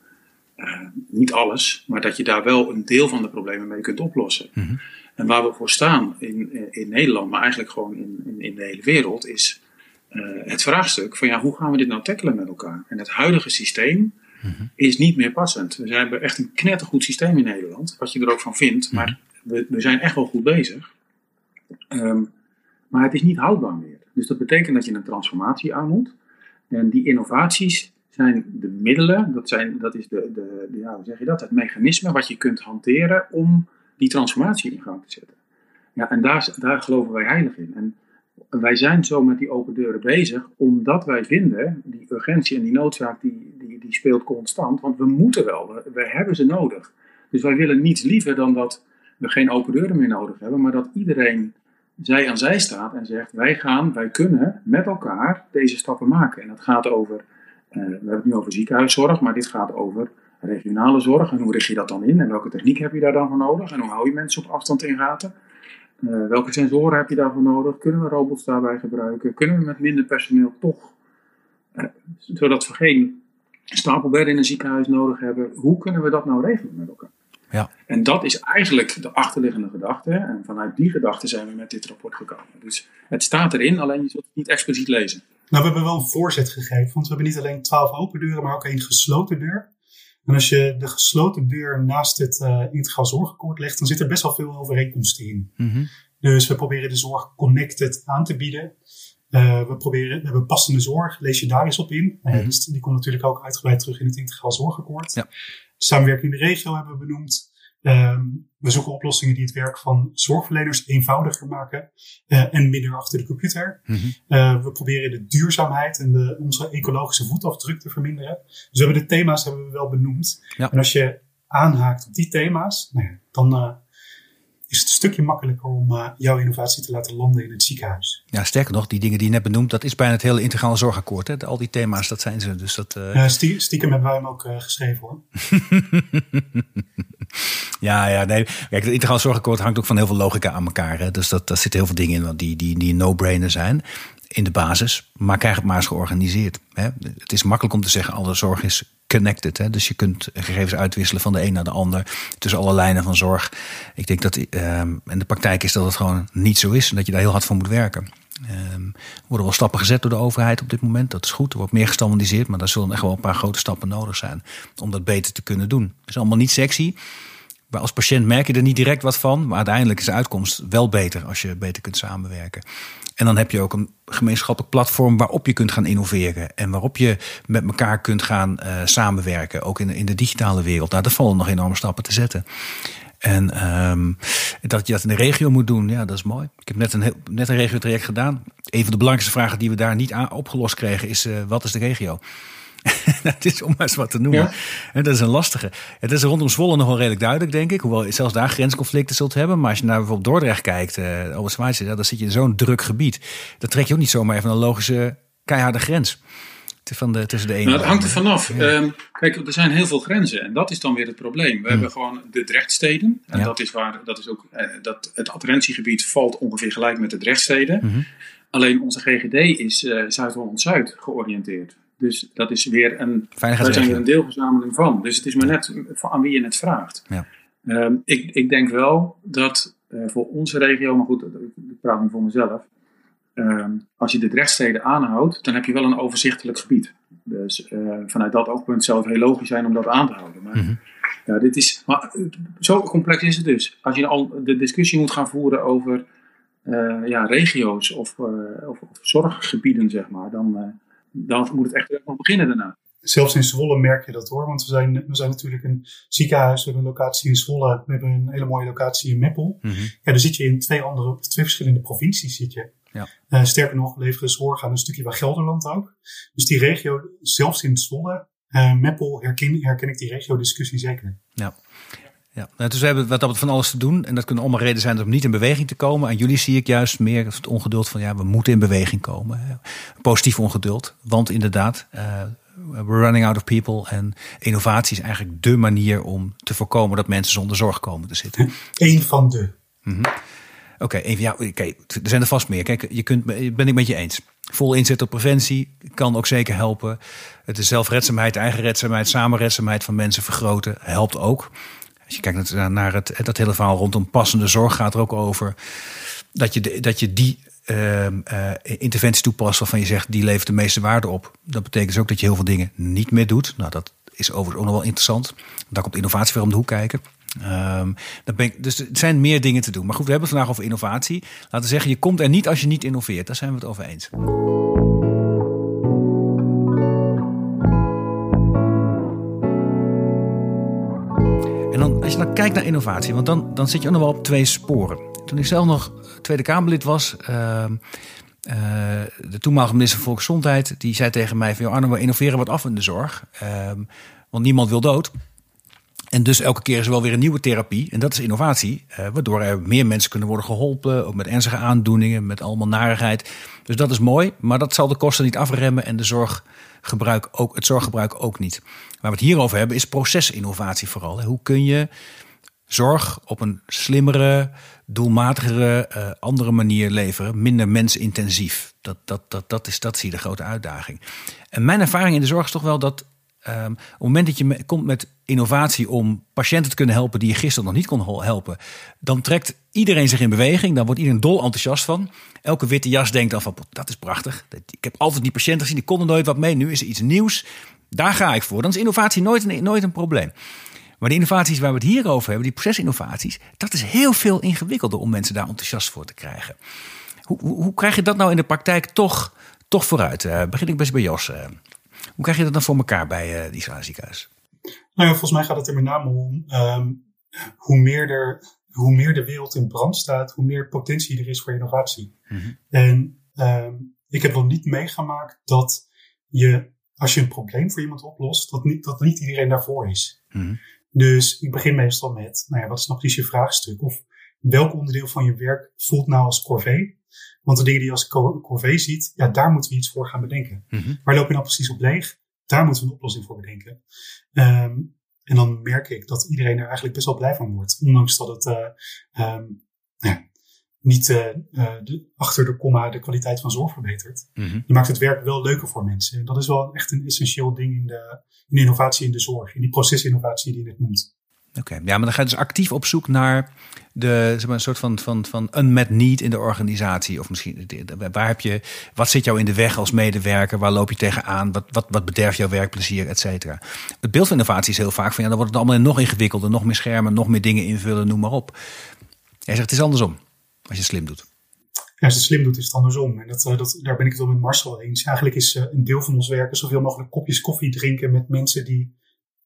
uh, niet alles, maar dat je daar wel een deel van de problemen mee kunt oplossen. Mhm. En waar we voor staan in, in Nederland, maar eigenlijk gewoon in, in, in de hele wereld, is uh, het vraagstuk van ja, hoe gaan we dit nou tackelen met elkaar? En het huidige systeem Mhm. is niet meer passend. We hebben echt een knettergoed systeem in Nederland, wat je er ook van vindt, mhm. maar we, we, zijn echt wel goed bezig. Ehm, maar het is niet houdbaar meer. Dus dat betekent dat je een transformatie aan moet. En die innovaties zijn de middelen, dat, zijn, dat is de, de, de ja, hoe zeg je dat, het mechanisme wat je kunt hanteren om die transformatie in gang te zetten. Ja, en daar, daar geloven wij heilig in. En wij zijn zo met die open deuren bezig, omdat wij vinden, die urgentie en die noodzaak, die, die, die speelt constant. Want we moeten wel, we, hebben ze nodig. Dus wij willen niets liever dan dat we geen open deuren meer nodig hebben, maar dat iedereen zij aan zij staat en zegt: wij gaan, wij kunnen met elkaar deze stappen maken. En dat gaat over, uh, we hebben het nu over ziekenhuiszorg, maar dit gaat over regionale zorg. En hoe richt je dat dan in? En welke techniek heb je daar dan voor nodig? En hoe hou je mensen op afstand in gaten? Uh, welke sensoren heb je daarvoor nodig? Kunnen we robots daarbij gebruiken? Kunnen we met minder personeel toch, uh, zodat we geen stapelbedden in een ziekenhuis nodig hebben, hoe kunnen we dat nou regelen met elkaar? Ja. En dat is eigenlijk de achterliggende gedachte. En vanuit die gedachte zijn we met dit rapport gekomen. Dus het staat erin, alleen je zult het niet expliciet lezen. Nou, we hebben wel een voorzet gegeven, want we hebben niet alleen twaalf open deuren, maar ook één gesloten deur. En als je de gesloten deur naast het uh, integraal zorgakkoord legt, dan zit er best wel veel overeenkomsten in. Mm Dus we proberen de zorg connected aan te bieden. Uh, we, proberen, we hebben passende zorg, lees je daar eens op in. Mm -hmm. dus die komt natuurlijk ook uitgebreid terug in het integraal zorgakkoord. Ja. Samenwerking in de regio hebben we benoemd. Um, we zoeken oplossingen die het werk van zorgverleners eenvoudiger maken uh, en minder achter de computer. Mm -hmm. uh, we proberen de duurzaamheid en de, onze ecologische voetafdruk te verminderen. Dus we hebben de thema's hebben we wel benoemd. Ja. En als je aanhaakt op die thema's, nou ja, dan uh, is het een stukje makkelijker om uh, jouw innovatie te laten landen in het ziekenhuis. Ja, sterker nog, die dingen die je net benoemd, dat is bijna het hele integrale zorgakkoord. Hè? Al die thema's, dat zijn ze. Dus dat, uh... ja, stiekem hebben wij hem ook uh, geschreven hoor. ja, ja, nee. Kijk, het integraal zorgakkoord hangt ook van heel veel logica aan elkaar. Hè? Dus dat, daar zitten heel veel dingen in die, die, die no-brainer zijn in de basis. Maar krijg het maar eens georganiseerd. Hè? Het is makkelijk om te zeggen, alle zorg is connected. Hè? Dus je kunt gegevens uitwisselen van de een naar de ander. Tussen alle lijnen van zorg. Ik denk dat um, in de praktijk is dat het gewoon niet zo is. En dat je daar heel hard voor moet werken. Um, er worden wel stappen gezet door de overheid op dit moment. Dat is goed. Er wordt meer gestandardiseerd. Maar daar zullen echt wel een paar grote stappen nodig zijn. Om dat beter te kunnen doen. Het is allemaal niet sexy. Maar als patiënt merk je er niet direct wat van. Maar uiteindelijk is de uitkomst wel beter als je beter kunt samenwerken. En dan heb je ook een gemeenschappelijk platform waarop je kunt gaan innoveren. En waarop je met elkaar kunt gaan uh, samenwerken. Ook in, in de digitale wereld. Nou, daar vallen nog enorme stappen te zetten. En um, dat je dat in de regio moet doen, ja, dat is mooi. Ik heb net een, net een regio-traject gedaan. Een van de belangrijkste vragen die we daar niet aan opgelost kregen is: uh, wat is de regio? dat is om maar eens wat te noemen. En dat is een lastige. Het is rondom Zwolle nog wel redelijk duidelijk, denk ik. Hoewel je zelfs daar grensconflicten zult hebben. Maar als je naar bijvoorbeeld Dordrecht kijkt, uh, Albert ja, dan zit je in zo'n druk gebied. Dan trek je ook niet zomaar even een logische, keiharde grens. Van de, tussen de ene nou, het hangt er vanaf. Ja. Um, kijk, er zijn heel veel grenzen en dat is dan weer het probleem. We hmm. hebben gewoon de Drechtsteden. En ja. dat is waar, dat is ook, uh, dat, het adherentiegebied valt ongeveer gelijk met de Drechtsteden. -hmm. Alleen onze GGD is uh, Zuid-Holland-Zuid georiënteerd. Dus dat is weer een, daar zijn een deelverzameling van. Dus het is maar net aan wie je het vraagt. Ja. Um, ik, ik denk wel dat uh, voor onze regio, maar goed, ik praat nu voor mezelf. Um, als je de rechtsteden aanhoudt, dan heb je wel een overzichtelijk gebied. Dus uh, vanuit dat oogpunt zou het heel logisch zijn om dat aan te houden. Maar, mm -hmm. ja, dit is, maar zo complex is het dus. Als je al de discussie moet gaan voeren over ja, regio's of, of, of, zorggebieden, zeg maar, dan, dan moet het echt wel beginnen daarna. Zelfs in Zwolle merk je dat hoor, want we zijn, we zijn natuurlijk een ziekenhuis, we hebben een locatie in Zwolle, we hebben een hele mooie locatie in Meppel. Mm Ja, dan zit je in twee andere, twee verschillende provincies zit je. Ja. Uh, sterker nog, we leveren zorg aan een stukje waar Gelderland ook. Dus die regio, zelfs in Zwolle, uh, Meppel, herken, herken ik die regio-discussie zeker. Ja. Ja, nou, dus we hebben wat dat van alles te doen. En dat kunnen allemaal redenen zijn om niet in beweging te komen. En jullie zie ik juist meer het ongeduld van ja, we moeten in beweging komen. Positief ongeduld. Want inderdaad, uh, we're running out of people. En innovatie is eigenlijk de manier om te voorkomen dat mensen zonder zorg komen te zitten. Eén van de. Mm -hmm. Oké, okay, ja, okay, er zijn er vast meer. Kijk, je kunt, ben ik met je eens. Vol inzet op preventie kan ook zeker helpen. Het is zelfredzaamheid, eigenredzaamheid, samenredzaamheid van mensen vergroten helpt ook. Als je kijkt naar het, dat hele verhaal rondom passende zorg gaat er ook over. Dat je, dat je die uh, uh, interventie toepast waarvan je zegt die levert de meeste waarde op. Dat betekent dus ook dat je heel veel dingen niet meer doet. Nou, dat is overigens ook nog wel interessant. Daar komt innovatie weer om de hoek kijken. Um, ben ik, dus er zijn meer dingen te doen. Maar goed, we hebben het vandaag over innovatie. Laten we zeggen, je komt er niet als je niet innoveert. Daar zijn we het over eens. Je dan kijkt naar innovatie, want dan, dan zit je ook nog wel op twee sporen. Toen ik zelf nog Tweede Kamerlid was, uh, de toenmalige minister van Volksgezondheid, die zei tegen mij van, Arno, we innoveren wat af in de zorg. Uh, want niemand wil dood. En dus elke keer is er wel weer een nieuwe therapie. En dat is innovatie. Uh, waardoor er meer mensen kunnen worden geholpen. Ook met ernstige aandoeningen, met allemaal narigheid. Dus dat is mooi. Maar dat zal de kosten niet afremmen. En de zorggebruik ook, het zorggebruik ook niet. Waar we het hier over hebben is procesinnovatie vooral. Hoe kun je zorg op een slimmere, doelmatigere, uh, andere manier leveren. Minder mensintensief. Dat, dat, dat, dat, is, dat zie je de grote uitdaging. En mijn ervaring in de zorg is toch wel dat Um, op het moment dat je komt met innovatie om patiënten te kunnen helpen die je gisteren nog niet kon helpen, dan trekt iedereen zich in beweging. Dan wordt iedereen dol enthousiast van. Elke witte jas denkt dan van, dat is prachtig. Ik heb altijd die patiënten gezien, die konden nooit wat mee. Nu is er iets nieuws. Daar ga ik voor. Dan is innovatie nooit een, nooit een probleem. Maar de innovaties waar we het hier over hebben, die procesinnovaties, dat is heel veel ingewikkelder om mensen daar enthousiast voor te krijgen. Hoe, hoe, krijg je dat nou in de praktijk toch, toch vooruit? Uh, begin ik best bij Jos. Uh. Hoe krijg je dat dan voor elkaar bij uh, die ziekenhuis? Nou ja, volgens mij gaat het er met name om um, hoe, meer er, hoe meer de wereld in brand staat, hoe meer potentie er is voor innovatie. Mm -hmm. En um, ik heb nog niet meegemaakt dat je, als je een probleem voor iemand oplost, dat niet, dat niet iedereen daarvoor is. Mm -hmm. Dus ik begin meestal met, nou ja, wat is nog precies je vraagstuk? Of welk onderdeel van je werk voelt nou als corvée? Want de dingen die je als corvée ziet, ja, daar moeten we iets voor gaan bedenken. Mm -hmm. Waar loop je nou precies op leeg? Daar moeten we een oplossing voor bedenken. Um, en dan merk ik dat iedereen er eigenlijk best wel blij van wordt. Ondanks dat het uh, um, ja, niet uh, de, achter de komma de kwaliteit van zorg verbetert. Mm -hmm. Je maakt het werk wel leuker voor mensen. En dat is wel echt een essentieel ding in de, in de innovatie in de zorg. In die procesinnovatie die je net noemt. Oké, ja, maar dan ga je dus actief op zoek naar de, zeg maar, een soort van, van, van unmet need in de organisatie. Of misschien, waar heb je, wat zit jou in de weg als medewerker? Waar loop je tegenaan? Wat, wat, wat bederft jouw werkplezier, et cetera? Het beeld van innovatie is heel vaak van, ja, dan wordt het allemaal nog ingewikkelder. Nog meer schermen, nog meer dingen invullen, noem maar op. Jij zegt, het is andersom, als je slim doet. Als je het slim doet, is het andersom. En dat, eh, dat, daar ben ik het wel met Marcel eens. Eigenlijk is eh, een deel van ons werken zoveel mogelijk kopjes koffie drinken met mensen die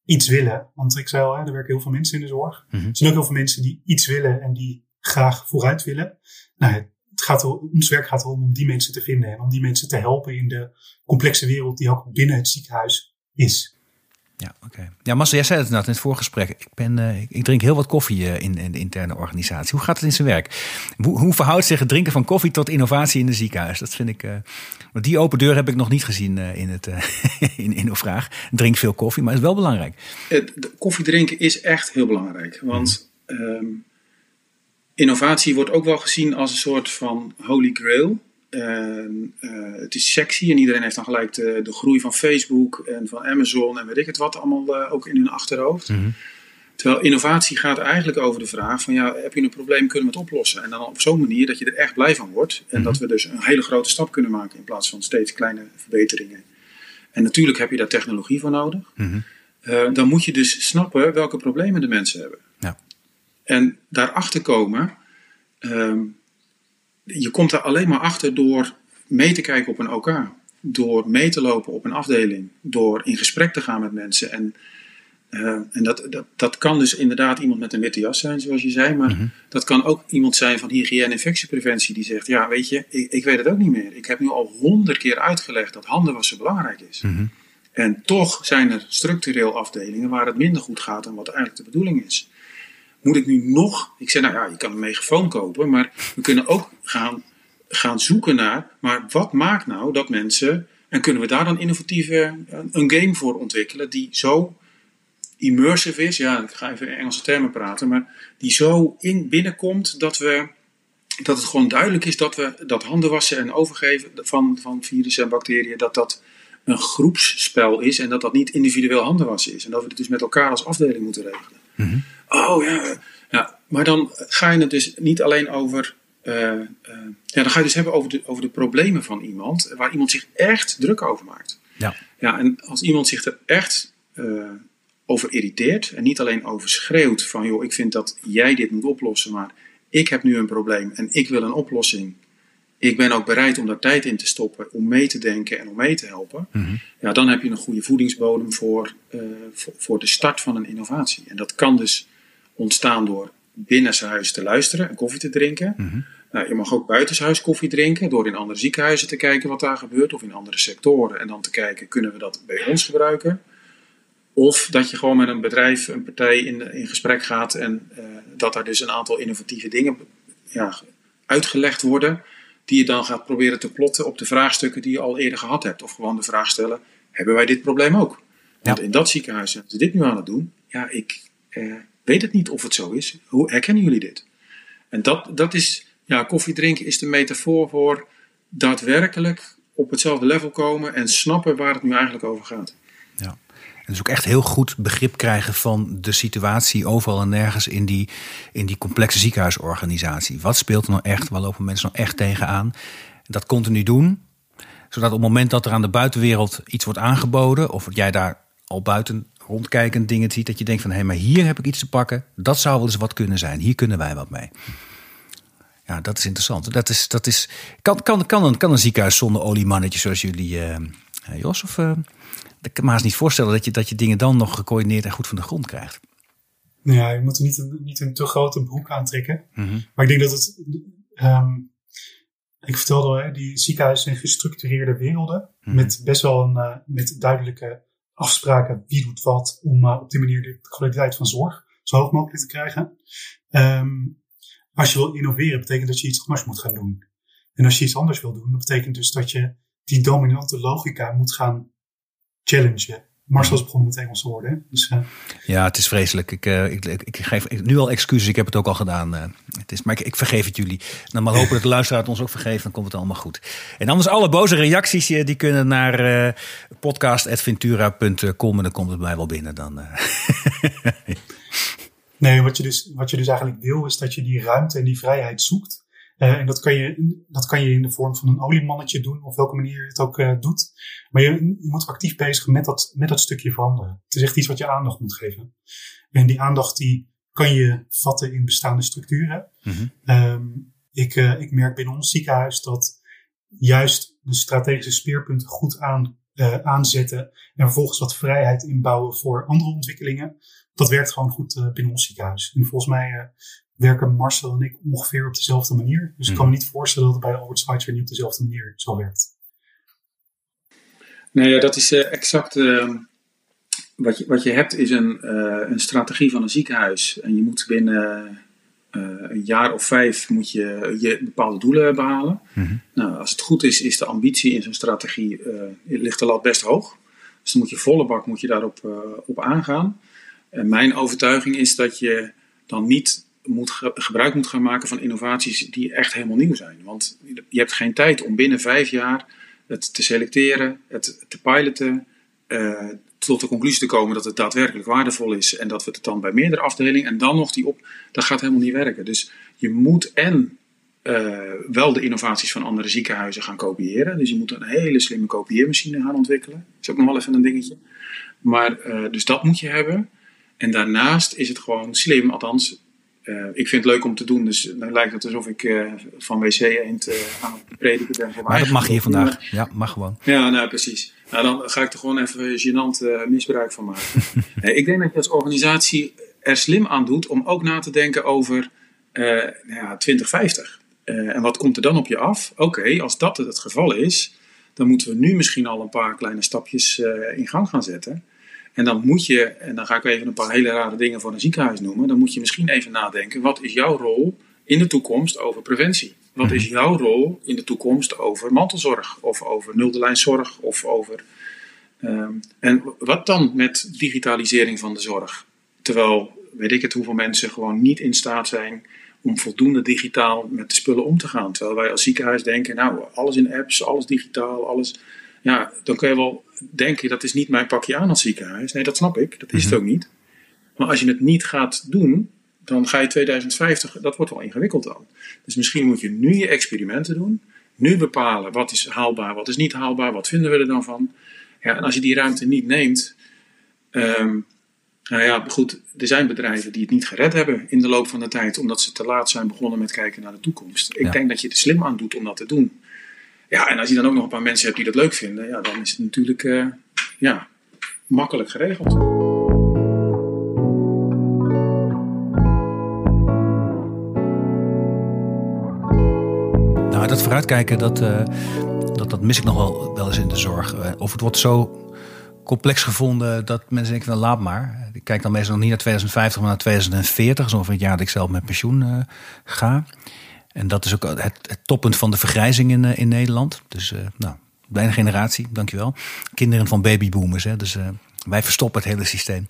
iets willen. Want ik zei al, hè, er werken heel veel mensen in de zorg. Mm -hmm. Er zijn ook heel veel mensen die iets willen en die graag vooruit willen. Nou, het gaat er, ons werk gaat erom om die mensen te vinden en om die mensen te helpen in de complexe wereld die ook binnen het ziekenhuis is. Ja, oké. Ja, Marcel, jij zei het net in het voorgesprek. Ik, ben, uh, ik drink heel wat koffie uh, in, in, de interne organisatie. Hoe gaat het in zijn werk? Hoe, hoe verhoudt zich het drinken van koffie tot innovatie in de ziekenhuis? Dat vind ik. Uh, want die open deur heb ik nog niet gezien in, het, in InnoVraag. Drink veel koffie, maar het is wel belangrijk. koffie drinken is echt heel belangrijk. Want um, innovatie wordt ook wel gezien als een soort van holy grail. En, uh, het is sexy en iedereen heeft dan gelijk de, de, groei van Facebook en van Amazon en weet ik het wat allemaal uh, ook in hun achterhoofd. Mm -hmm. Terwijl innovatie gaat eigenlijk over de vraag van ja, heb je een probleem, kunnen we het oplossen? En dan op zo'n manier dat je er echt blij van wordt. En mm -hmm. dat we dus een hele grote stap kunnen maken in plaats van steeds kleine verbeteringen. En natuurlijk heb je daar technologie voor nodig. Mm -hmm. uh, dan moet je dus snappen welke problemen de mensen hebben. Ja. En daarachter komen... Um, je komt er alleen maar achter door mee te kijken op een OK. Door mee te lopen op een afdeling. Door in gesprek te gaan met mensen. En, uh, en dat, dat, dat kan dus inderdaad iemand met een witte jas zijn, zoals je zei. Maar mm-hmm. dat kan ook iemand zijn van hygiëne en infectiepreventie. Die zegt, ja weet je, ik, ik, weet het ook niet meer. Ik heb nu al honderd keer uitgelegd dat handen wassen belangrijk is. Mm-hmm. En toch zijn er structureel afdelingen waar het minder goed gaat dan wat eigenlijk de bedoeling is. Moet ik nu nog, ik zeg nou ja, je kan een megafoon kopen, maar we kunnen ook gaan, gaan zoeken naar, maar wat maakt nou dat mensen, en kunnen we daar dan innovatieve, een game voor ontwikkelen die zo immersive is, ja, ik ga even Engelse termen praten, maar die zo in binnenkomt dat we dat het gewoon duidelijk is dat we dat handen wassen en overgeven van, van virussen en bacteriën, dat dat een groepsspel is en dat dat niet individueel handenwassen is. En dat we het dus met elkaar als afdeling moeten regelen. Mhm. Oh ja, ja, maar dan ga je het dus niet alleen over. Uh, uh, ja, dan ga je dus hebben over de, over de problemen van iemand, waar iemand zich echt druk over maakt. Ja. Ja, en als iemand zich er echt uh, over irriteert en niet alleen over schreeuwt van joh, ik vind dat jij dit moet oplossen, maar ik heb nu een probleem en ik wil een oplossing ik ben ook bereid om daar tijd in te stoppen, om mee te denken en om mee te helpen. Mhm. Ja, dan heb je een goede voedingsbodem voor, uh, voor, voor, de start van een innovatie. En dat kan dus ontstaan door binnenshuis te luisteren en koffie te drinken. Mhm. Nou, je mag ook buitenshuis koffie drinken door in andere ziekenhuizen te kijken wat daar gebeurt of in andere sectoren. En dan te kijken, kunnen we dat bij ons gebruiken? Of dat je gewoon met een bedrijf, een partij in, in gesprek gaat en uh, dat er dus een aantal innovatieve dingen ja, uitgelegd worden die je dan gaat proberen te plotten op de vraagstukken die je al eerder gehad hebt. Of gewoon de vraag stellen, hebben wij dit probleem ook? Want Ja. in dat ziekenhuis zijn ze dit nu aan het doen. Ja, ik eh, weet het niet of het zo is. Hoe herkennen jullie dit? En dat, dat is, ja, koffie drinken is de metafoor voor daadwerkelijk op hetzelfde level komen en snappen waar het nu eigenlijk over gaat. En dus ook echt heel goed begrip krijgen van de situatie overal en nergens in die, in die complexe ziekenhuisorganisatie. Wat speelt er nou echt? Waar lopen mensen nou echt tegenaan? Dat continu doen, zodat op het moment dat er aan de buitenwereld iets wordt aangeboden, of jij daar al buiten rondkijkend dingen ziet, dat je denkt van hé, hey, maar hier heb ik iets te pakken. Dat zou wel eens wat kunnen zijn. Hier kunnen wij wat mee. Ja, dat is interessant. Dat is, dat is, kan, kan, kan, een, kan een ziekenhuis zonder oliemannetje zoals jullie, uh, Jos? Of, uh, ik kan me haast niet voorstellen dat je, dat je dingen dan nog gecoördineerd en goed van de grond krijgt. Nou ja, je moet er niet een, niet een te grote broek aantrekken. Mhm. Maar ik denk dat het. Um, ik vertelde al, hè, die ziekenhuizen zijn gestructureerde werelden. Mhm. Met best wel een, uh, met duidelijke afspraken wie doet wat. Om uh, op die manier de kwaliteit van zorg zo hoog mogelijk te krijgen. Um, als je wil innoveren, betekent dat je iets anders moet gaan doen. En als je iets anders wil doen, dat betekent dus dat je die dominante logica moet gaan challengen. Marcel is begonnen met Engelse woorden. Dus, uh, ja, het is vreselijk. Ik, uh, ik, ik, ik, geef nu al excuses. Ik heb het ook al gedaan. Uh, het is, maar ik, vergeef het jullie. Nou, maar hopen dat de luisteraar het ons ook vergeeft. Dan komt het allemaal goed. En anders alle boze reacties die kunnen naar podcast.ventura.com. En dan komt het bij wel binnen. Dan, nee, wat je, dus, wat je dus eigenlijk wil is dat je die ruimte en die vrijheid zoekt. Uh, en dat kan, je, dat kan je in de vorm van een oliemannetje doen, of welke manier je het ook uh, doet. Maar je, je moet actief bezig met dat, met dat stukje veranderen. Het is echt iets wat je aandacht moet geven. En die aandacht die kan je vatten in bestaande structuren. Mm-hmm. Um, ik, uh, ik merk binnen ons ziekenhuis dat juist de strategische speerpunten goed aan, aanzetten en vervolgens wat vrijheid inbouwen voor andere ontwikkelingen. Dat werkt gewoon goed binnen ons ziekenhuis. En volgens mij werken Marcel en ik ongeveer op dezelfde manier. Dus ik kan me niet voorstellen dat het bij Albert Schweitzer niet op dezelfde manier zo werkt. Nee, ja, dat is uh, exact uh, wat, je, wat je hebt is een, uh, een strategie van een ziekenhuis. En je moet binnen uh, een jaar of vijf moet je, je bepaalde doelen behalen. Mm-hmm. Nou, als het goed is, is de ambitie in zo'n strategie, ligt de lat best hoog. Dus dan moet je volle bak moet je daarop op aangaan. En mijn overtuiging is dat je dan niet moet ge gebruik moet gaan maken van innovaties die echt helemaal nieuw zijn. Want je hebt geen tijd om binnen vijf jaar het te selecteren, het te piloten, uh, tot de conclusie te komen dat het daadwerkelijk waardevol is en dat we het dan bij meerdere afdelingen en dan nog die op, dat gaat helemaal niet werken. Dus je moet en uh, wel de innovaties van andere ziekenhuizen gaan kopiëren. Dus je moet een hele slimme kopieermachine gaan ontwikkelen. Dat is ook nog wel even een dingetje. Maar uh, dus dat moet je hebben. En daarnaast is het gewoon slim, althans ik vind het leuk om te doen, dus dan lijkt het alsof ik van wc eend aan het prediken ben. Maar dat mag hier vandaag. Ja, mag gewoon. Ja, nou precies. Nou, dan ga ik er gewoon even gênant misbruik van maken. ik denk dat je als organisatie er slim aan doet om ook na te denken over nou ja, 2050. en wat komt er dan op je af? Oké, als dat het geval is, dan moeten we nu misschien al een paar kleine stapjes in gang gaan zetten. En dan moet je, en dan ga ik even een paar hele rare dingen voor een ziekenhuis noemen, dan moet je misschien even nadenken, wat is jouw rol in de toekomst over preventie? Wat is mhm. jouw rol in de toekomst over mantelzorg of over nulde of over... Ehm, en wat dan met digitalisering van de zorg? Terwijl, weet ik het, hoeveel mensen gewoon niet in staat zijn om voldoende digitaal met de spullen om te gaan. Terwijl wij als ziekenhuis denken, nou, alles in apps, alles digitaal, alles ja, dan kun je wel denken, dat is niet mijn pakje aan als ziekenhuis. Nee, dat snap ik. Dat is het mhm. ook niet. Maar als je het niet gaat doen, dan ga je 2050, dat wordt wel ingewikkeld dan. Dus misschien moet je nu je experimenten doen. Nu bepalen wat is haalbaar, wat is niet haalbaar, wat vinden we er dan van. Ja, en als je die ruimte niet neemt, um, nou ja, goed, er zijn bedrijven die het niet gered hebben in de loop van de tijd, omdat ze te laat zijn begonnen met kijken naar de toekomst. Ik denk dat je er slim aan doet om dat te doen. Ja, en als je dan ook nog een paar mensen hebt die dat leuk vinden, ja, dan is het natuurlijk uh, ja, makkelijk geregeld. Nou, dat vooruitkijken, dat, uh, dat, dat mis ik nog wel, wel eens in de zorg. Uh, of het wordt zo complex gevonden dat mensen denken, wel laat maar. Ik kijk dan meestal nog niet naar 2050, maar naar 2040. Zo van het jaar dat ik zelf met pensioen ga. En dat is ook het, toppunt van de vergrijzing in, eh, in Nederland. Dus uh, nou, bijna generatie, dankjewel. Kinderen van babyboomers. Hè, dus uh, wij verstoppen het hele systeem.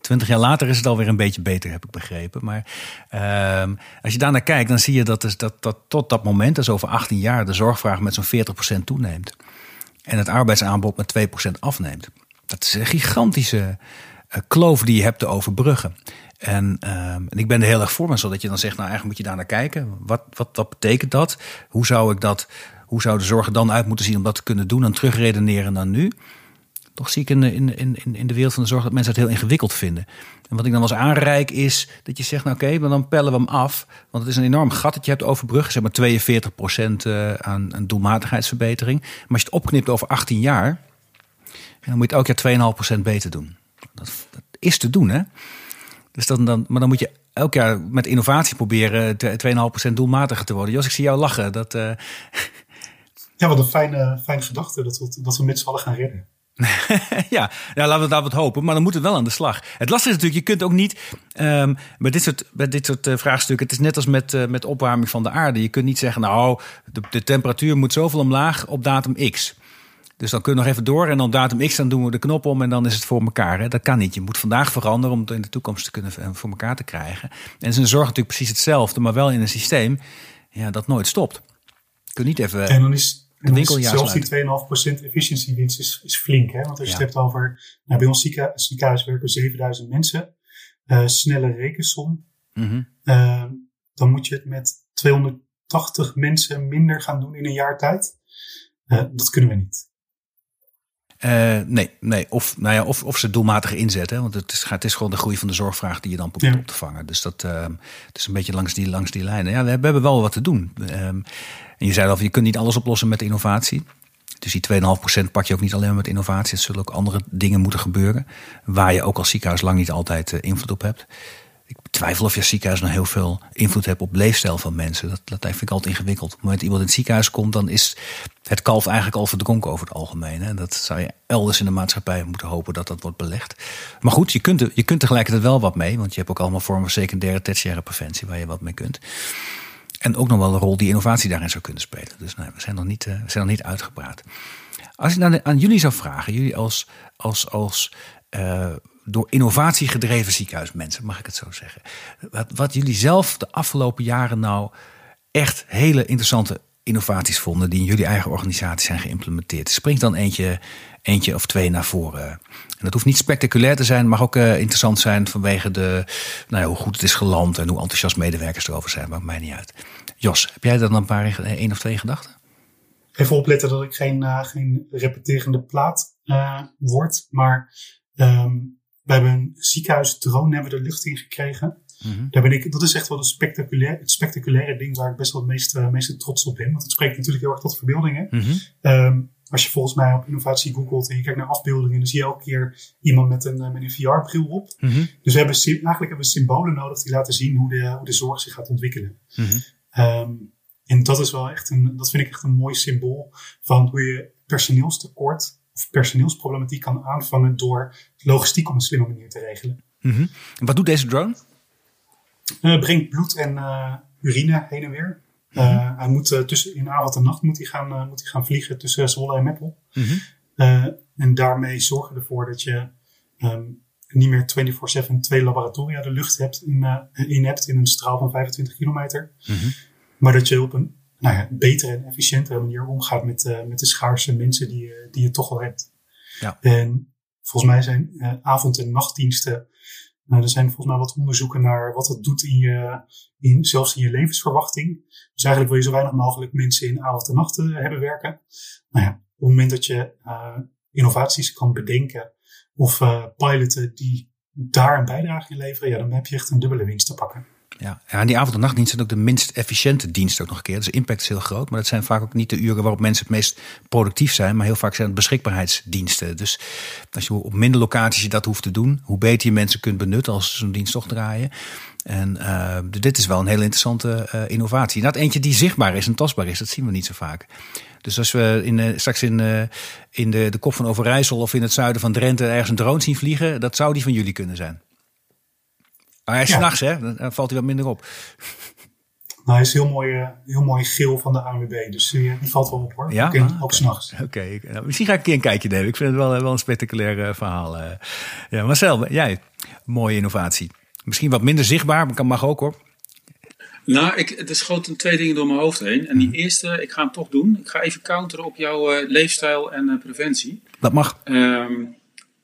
Twintig jaar later is het alweer een beetje beter, heb ik begrepen. Maar uh, als je daarnaar kijkt, dan zie je dat, dus dat, dat tot dat moment, dus over 18 jaar, de zorgvraag met zo'n 40% toeneemt. En het arbeidsaanbod met 2% afneemt. Dat is een gigantische kloof die je hebt te overbruggen. En, um, en ik ben er heel erg voor, maar zodat je dan zegt, nou eigenlijk moet je daar naar kijken. Wat, wat, betekent dat? Hoe zou ik dat, hoe zou de zorg er dan uit moeten zien om dat te kunnen doen en terugredeneren naar nu? Toch zie ik in, in, in, in de wereld van de zorg dat mensen het heel ingewikkeld vinden. En wat ik dan wel eens aanreik is dat je zegt, nou oké, maar dan pellen we hem af. Want het is een enorm gat dat je hebt overbruggen. Zeg maar 42% uh, aan, aan doelmatigheidsverbetering. Maar als je het opknipt over 18 jaar, dan moet je het elk jaar 2,5% beter doen. Dat, dat is te doen, hè? Dus dan, dan, maar dan moet je elk jaar met innovatie proberen 2,5% doelmatiger te worden. Jos, ik zie jou lachen. Dat, uh... Ja, wat een fijne, fijne gedachte dat we, dat we met z'n allen gaan redden. ja, ja, laten we daar wat hopen. Maar dan moet het wel aan de slag. Het lastige is natuurlijk, je kunt ook niet um, bij dit soort, bij dit soort uh, vraagstukken. Het is net als met, uh, met opwarming van de aarde. Je kunt niet zeggen, nou, de, de temperatuur moet zoveel omlaag op datum X. Dus dan kun je nog even door en dan datum X, dan doen we de knop om en dan is het voor elkaar. Hè? Dat kan niet. Je moet vandaag veranderen om het in de toekomst te kunnen eh, voor elkaar te krijgen. En het is een zorg natuurlijk precies hetzelfde, maar wel in een systeem ja, dat nooit stopt. Je kunt niet even en dan is, de winkeljaar Zelfs die 2,5% efficiëntiewinst is, is flink. Hè? Want als je het hebt over, nou, bij ons ziekenhuis werken 7000 mensen. Uh, snelle rekensom. Mm uh, dan moet je het met 280 mensen minder gaan doen in een jaar tijd. Uh, dat kunnen we niet. Uh, nee, nee. Of, nou ja, of, of ze doelmatig inzetten. Want het is, het is gewoon de groei van de zorgvraag die je dan probeert op te vangen. Dus dat uh, het is een beetje langs die, langs die lijnen. Ja, we, hebben wel wat te doen. Um, en je zei al, je kunt niet alles oplossen met innovatie. Dus die 2,5% pak je ook niet alleen met innovatie. Er zullen ook andere dingen moeten gebeuren. Waar je ook als ziekenhuis lang niet altijd uh, invloed op hebt ik twijfel of je ziekenhuis nou heel veel invloed hebt op leefstijl van mensen. Dat, dat vind ik altijd ingewikkeld. Maar als iemand in het ziekenhuis komt, dan is het kalf eigenlijk al verdronken over het algemeen. En dat zou je elders in de maatschappij moeten hopen dat dat wordt belegd. Maar goed, je kunt, je kunt tegelijkertijd wel wat mee. Want je hebt ook allemaal vormen van secundaire, tertiaire preventie waar je wat mee kunt. En ook nog wel een rol die innovatie daarin zou kunnen spelen. Dus nou, we zijn nog niet, uh, we zijn nog niet uitgepraat. Als ik dan aan jullie zou vragen, jullie als, als, als uh, door innovatie gedreven ziekenhuismensen, mag ik het zo zeggen. Wat, wat jullie zelf de afgelopen jaren nou echt hele interessante innovaties vonden die in jullie eigen organisatie zijn geïmplementeerd. Springt dan eentje, eentje of twee naar voren. En dat hoeft niet spectaculair te zijn, mag ook uh, interessant zijn vanwege de, nou ja, hoe goed het is geland en hoe enthousiast medewerkers erover zijn. Maakt mij niet uit. Jos, heb jij dan een paar, één of twee gedachten? Even opletten dat ik geen, uh, geen repeterende plaat uh, word, maar um, we hebben een ziekenhuisdrone hebben we de lucht in gekregen. Mhm. Daar ben ik, dat is echt wel spectaculair, het spectaculaire ding waar ik best wel het meeste, meeste trots op ben. Want het spreekt natuurlijk heel erg tot verbeeldingen. Mhm. Ehm, als je volgens mij op innovatie googelt en je kijkt naar afbeeldingen, dan zie je elke keer iemand met een, met een VR-bril op. Mhm. Dus we hebben, eigenlijk hebben we symbolen nodig die laten zien hoe de, hoe de zorg zich gaat ontwikkelen. Ehm, en dat is wel echt een, dat vind ik echt een mooi symbool van hoe je personeelstekort personeelsproblematiek kan aanvangen door logistiek op een slimme manier te regelen. Mm Wat doet deze drone? Uh, brengt bloed en uh, urine heen en weer. Uh, hij moet tussen in avond en nacht moet hij gaan, moet hij gaan vliegen tussen Zwolle en Meppel. Mm en daarmee zorgen ervoor dat je um, niet meer 24-7 twee laboratoria de lucht hebt in, in hebt in een straal van 25 kilometer. Maar dat je op een nou ja, betere en efficiëntere manier omgaat met, met de schaarse mensen die, die je toch al hebt. Ja. En volgens mij zijn avond- en nachtdiensten nou, er zijn volgens mij wat onderzoeken naar wat dat doet in je, in, zelfs in je levensverwachting. Dus eigenlijk wil je zo weinig mogelijk mensen in avond en nacht hebben werken. Nou ja, op het moment dat je uh, innovaties kan bedenken of uh, piloten die daar een bijdrage in leveren, ja, dan heb je echt een dubbele winst te pakken. Ja, en die avond- en nachtdienst zijn ook de minst efficiënte dienst ook nog een keer. Dus de impact is heel groot. Maar dat zijn vaak ook niet de uren waarop mensen het meest productief zijn. Maar heel vaak zijn het beschikbaarheidsdiensten. Dus als je op minder locaties je dat hoeft te doen, hoe beter je mensen kunt benutten als ze zo'n dienst toch draaien. En uh, dit is wel een hele interessante uh, innovatie. Nou, eentje die zichtbaar is en tastbaar is, dat zien we niet zo vaak. Dus als we in, uh, straks in, in de, de kop van Overijssel of in het zuiden van Drenthe ergens een drone zien vliegen, dat zou die van jullie kunnen zijn. Maar hij is ja. s'nachts, hè? Dan valt hij wat minder op. Nou, hij is heel mooi, uh, heel mooi geel van de ANWB. Dus uh, die valt wel op hoor. Ja? Ook, ook s'nachts. Oké, okay. nou, misschien ga ik een keer een kijkje nemen. Ik vind het wel, wel een spectaculair uh, verhaal. ja, Marcel, jij, mooie innovatie. Misschien wat minder zichtbaar, maar kan mag ook hoor. Nou, ik, er schoten twee dingen door mijn hoofd heen. En die mm. eerste, ik ga hem toch doen. Ik ga even counteren op jouw leefstijl en preventie. Dat mag. Um,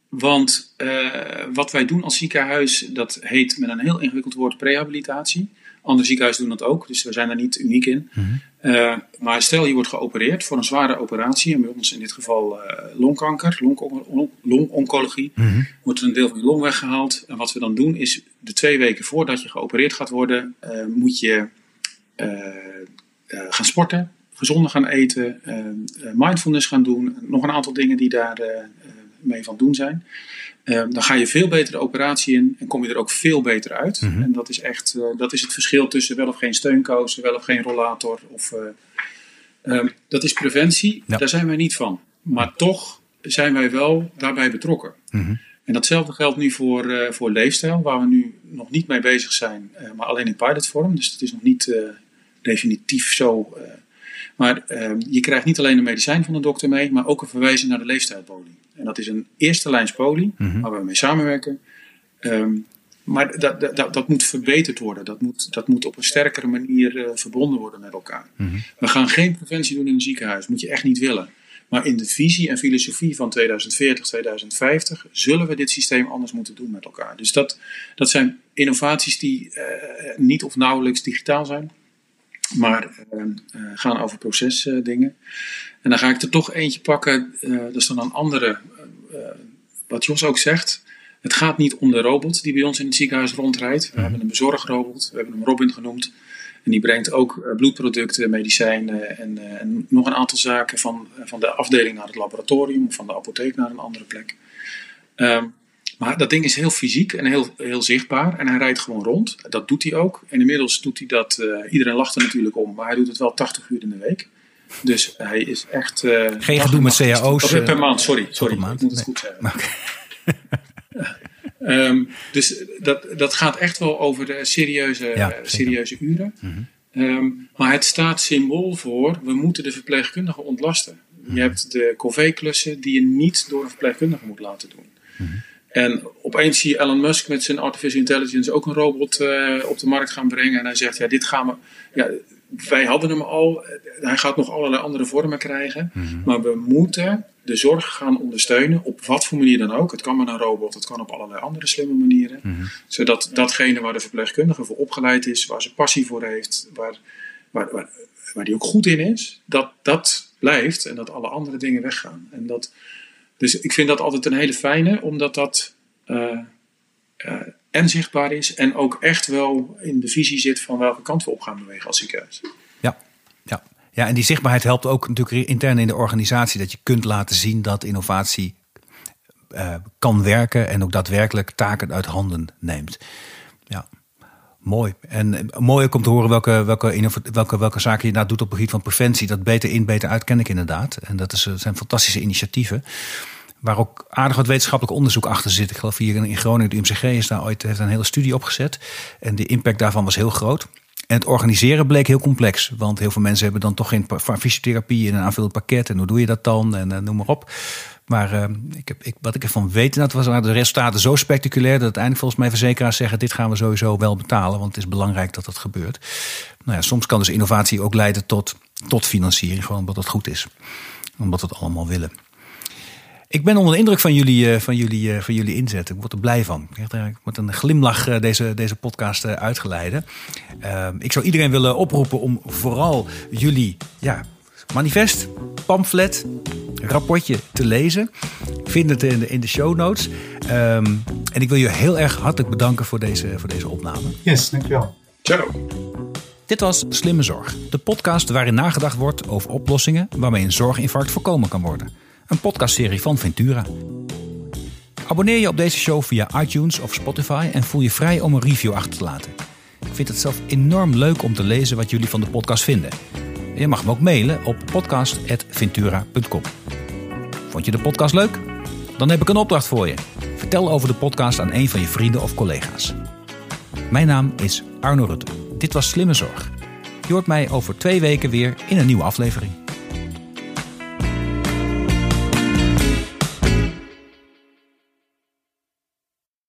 want uh, wat wij doen als ziekenhuis, dat heet met een heel ingewikkeld woord prehabilitatie. Andere ziekenhuizen doen dat ook, dus we zijn daar niet uniek in. Mm -hmm. uh, maar stel je wordt geopereerd voor een zware operatie, en bij ons in dit geval uh, longkanker, longoncologie, long mm -hmm. wordt er een deel van je long weggehaald. En wat we dan doen is, de twee weken voordat je geopereerd gaat worden, moet je gaan sporten, gezonder gaan eten, mindfulness gaan doen, nog een aantal dingen die daar mee van doen zijn. Uh, dan ga je veel beter de operatie in en kom je er ook veel beter uit. Mm -hmm. En dat is echt uh, dat is het verschil tussen wel of geen steunkousen, wel of geen rollator. Of, uh, dat is preventie, ja. daar zijn wij niet van. Maar toch zijn wij wel daarbij betrokken. Mm -hmm. En datzelfde geldt nu voor, voor leefstijl, waar we nu nog niet mee bezig zijn, maar alleen in pilotvorm. Dus het is nog niet definitief zo. maar ehm, je krijgt niet alleen een medicijn van de dokter mee, maar ook een verwijzing naar de leefstijlpolie. En dat is een eerste lijns poli, mm -hmm. waar we mee samenwerken. Um, maar dat, dat, dat, moet verbeterd worden. Dat moet, dat moet op een sterkere manier uh, verbonden worden met elkaar. Mm -hmm. We gaan geen preventie doen in een ziekenhuis. Dat moet je echt niet willen. Maar in de visie en filosofie van 2040, 2050 zullen we dit systeem anders moeten doen met elkaar. Dus dat, dat zijn innovaties die uh, niet of nauwelijks digitaal zijn, maar uh, gaan over procesdingen. En dan ga ik er toch eentje pakken, dat is dan een andere, wat Jos ook zegt. Het gaat niet om de robot die bij ons in het ziekenhuis rondrijdt. We hebben een bezorgrobot, we hebben hem Robin genoemd. En die brengt ook bloedproducten, medicijnen en, en, nog een aantal zaken van, van de afdeling naar het laboratorium of van de apotheek naar een andere plek. Um, maar dat ding is heel fysiek en heel, heel zichtbaar. En hij rijdt gewoon rond. Dat doet hij ook. En inmiddels doet hij dat. Uh, iedereen lacht er natuurlijk om. Maar hij doet het wel 80 uur in de week. Dus hij is echt. Uh, Geen gedoe met cao's. Of, per maand, sorry. sorry maand? Ik moet het nee. goed zeggen. Okay. um, dus dat, dat gaat echt wel over de serieuze, ja, serieuze uren. Mm -hmm. um, maar het staat symbool voor. We moeten de verpleegkundigen ontlasten. Je hebt de corvée-klussen die je niet door een verpleegkundige moet laten doen. Mm -hmm. En opeens zie je Elon Musk met zijn artificial intelligence ook een robot uh, op de markt gaan brengen. En hij zegt, ja, dit gaan we... Ja, wij hadden hem al. Hij gaat nog allerlei andere vormen krijgen. Mm -hmm. Maar we moeten de zorg gaan ondersteunen. Op wat voor manier dan ook. Het kan met een robot, het kan op allerlei andere slimme manieren. Mm -hmm. Zodat datgene waar de verpleegkundige voor opgeleid is, waar ze passie voor heeft, waar, waar, waar, waar die ook goed in is, dat dat blijft en dat alle andere dingen weggaan. En dat, dus ik vind dat altijd een hele fijne, omdat dat uh, en zichtbaar is en ook echt wel in de visie zit van welke kant we op gaan bewegen als ziekenhuis. Ja, ja. ja en die zichtbaarheid helpt ook natuurlijk intern in de organisatie dat je kunt laten zien dat innovatie uh, kan werken en ook daadwerkelijk taken uit handen neemt. Ja. Mooi. En eh, mooi ook om te horen welke, welke, welke, welke zaken je nou doet op het gebied van preventie. Dat beter in, beter uit ken ik inderdaad. En dat is, zijn fantastische initiatieven. Waar ook aardig wat wetenschappelijk onderzoek achter zit. Ik geloof hier in Groningen, de UMCG is daar ooit heeft een hele studie opgezet. En de impact daarvan was heel groot. En het organiseren bleek heel complex. Want heel veel mensen hebben dan toch geen fysiotherapie in een aanvullend pakket. En hoe doe je dat dan? En uh, noem maar op. Maar uh, ik heb, ik, wat ik ervan weet, dat was, waren de resultaten zo spectaculair dat uiteindelijk volgens mij verzekeraars zeggen: dit gaan we sowieso wel betalen, want het is belangrijk dat dat gebeurt. Nou ja, soms kan dus innovatie ook leiden tot, tot financiering, gewoon omdat het goed is, omdat we het allemaal willen. Ik ben onder de indruk van jullie, uh, van jullie, uh, van jullie inzet. Ik word er blij van. Ik word een glimlach uh, deze, deze podcast uitgeleiden. Ehm, ik zou iedereen willen oproepen om vooral jullie ja, manifest, pamflet, rapportje te lezen. Vind het in de, in de show notes. Um, en ik wil je heel erg hartelijk bedanken voor deze, voor deze opname. Yes, dankjewel. Ciao. Dit was Slimme Zorg, de podcast waarin nagedacht wordt over oplossingen waarmee een zorginfarct voorkomen kan worden. Een podcastserie van Ventura. Abonneer je op deze show via iTunes of Spotify en voel je vrij om een review achter te laten. Ik vind het zelf enorm leuk om te lezen wat jullie van de podcast vinden. Je mag me ook mailen op podcast.ventura.com. Vond je de podcast leuk? Dan heb ik een opdracht voor je. Vertel over de podcast aan een van je vrienden of collega's. Mijn naam is Arno Rutte. Dit was Slimme Zorg. Je hoort mij over twee weken weer in een nieuwe aflevering.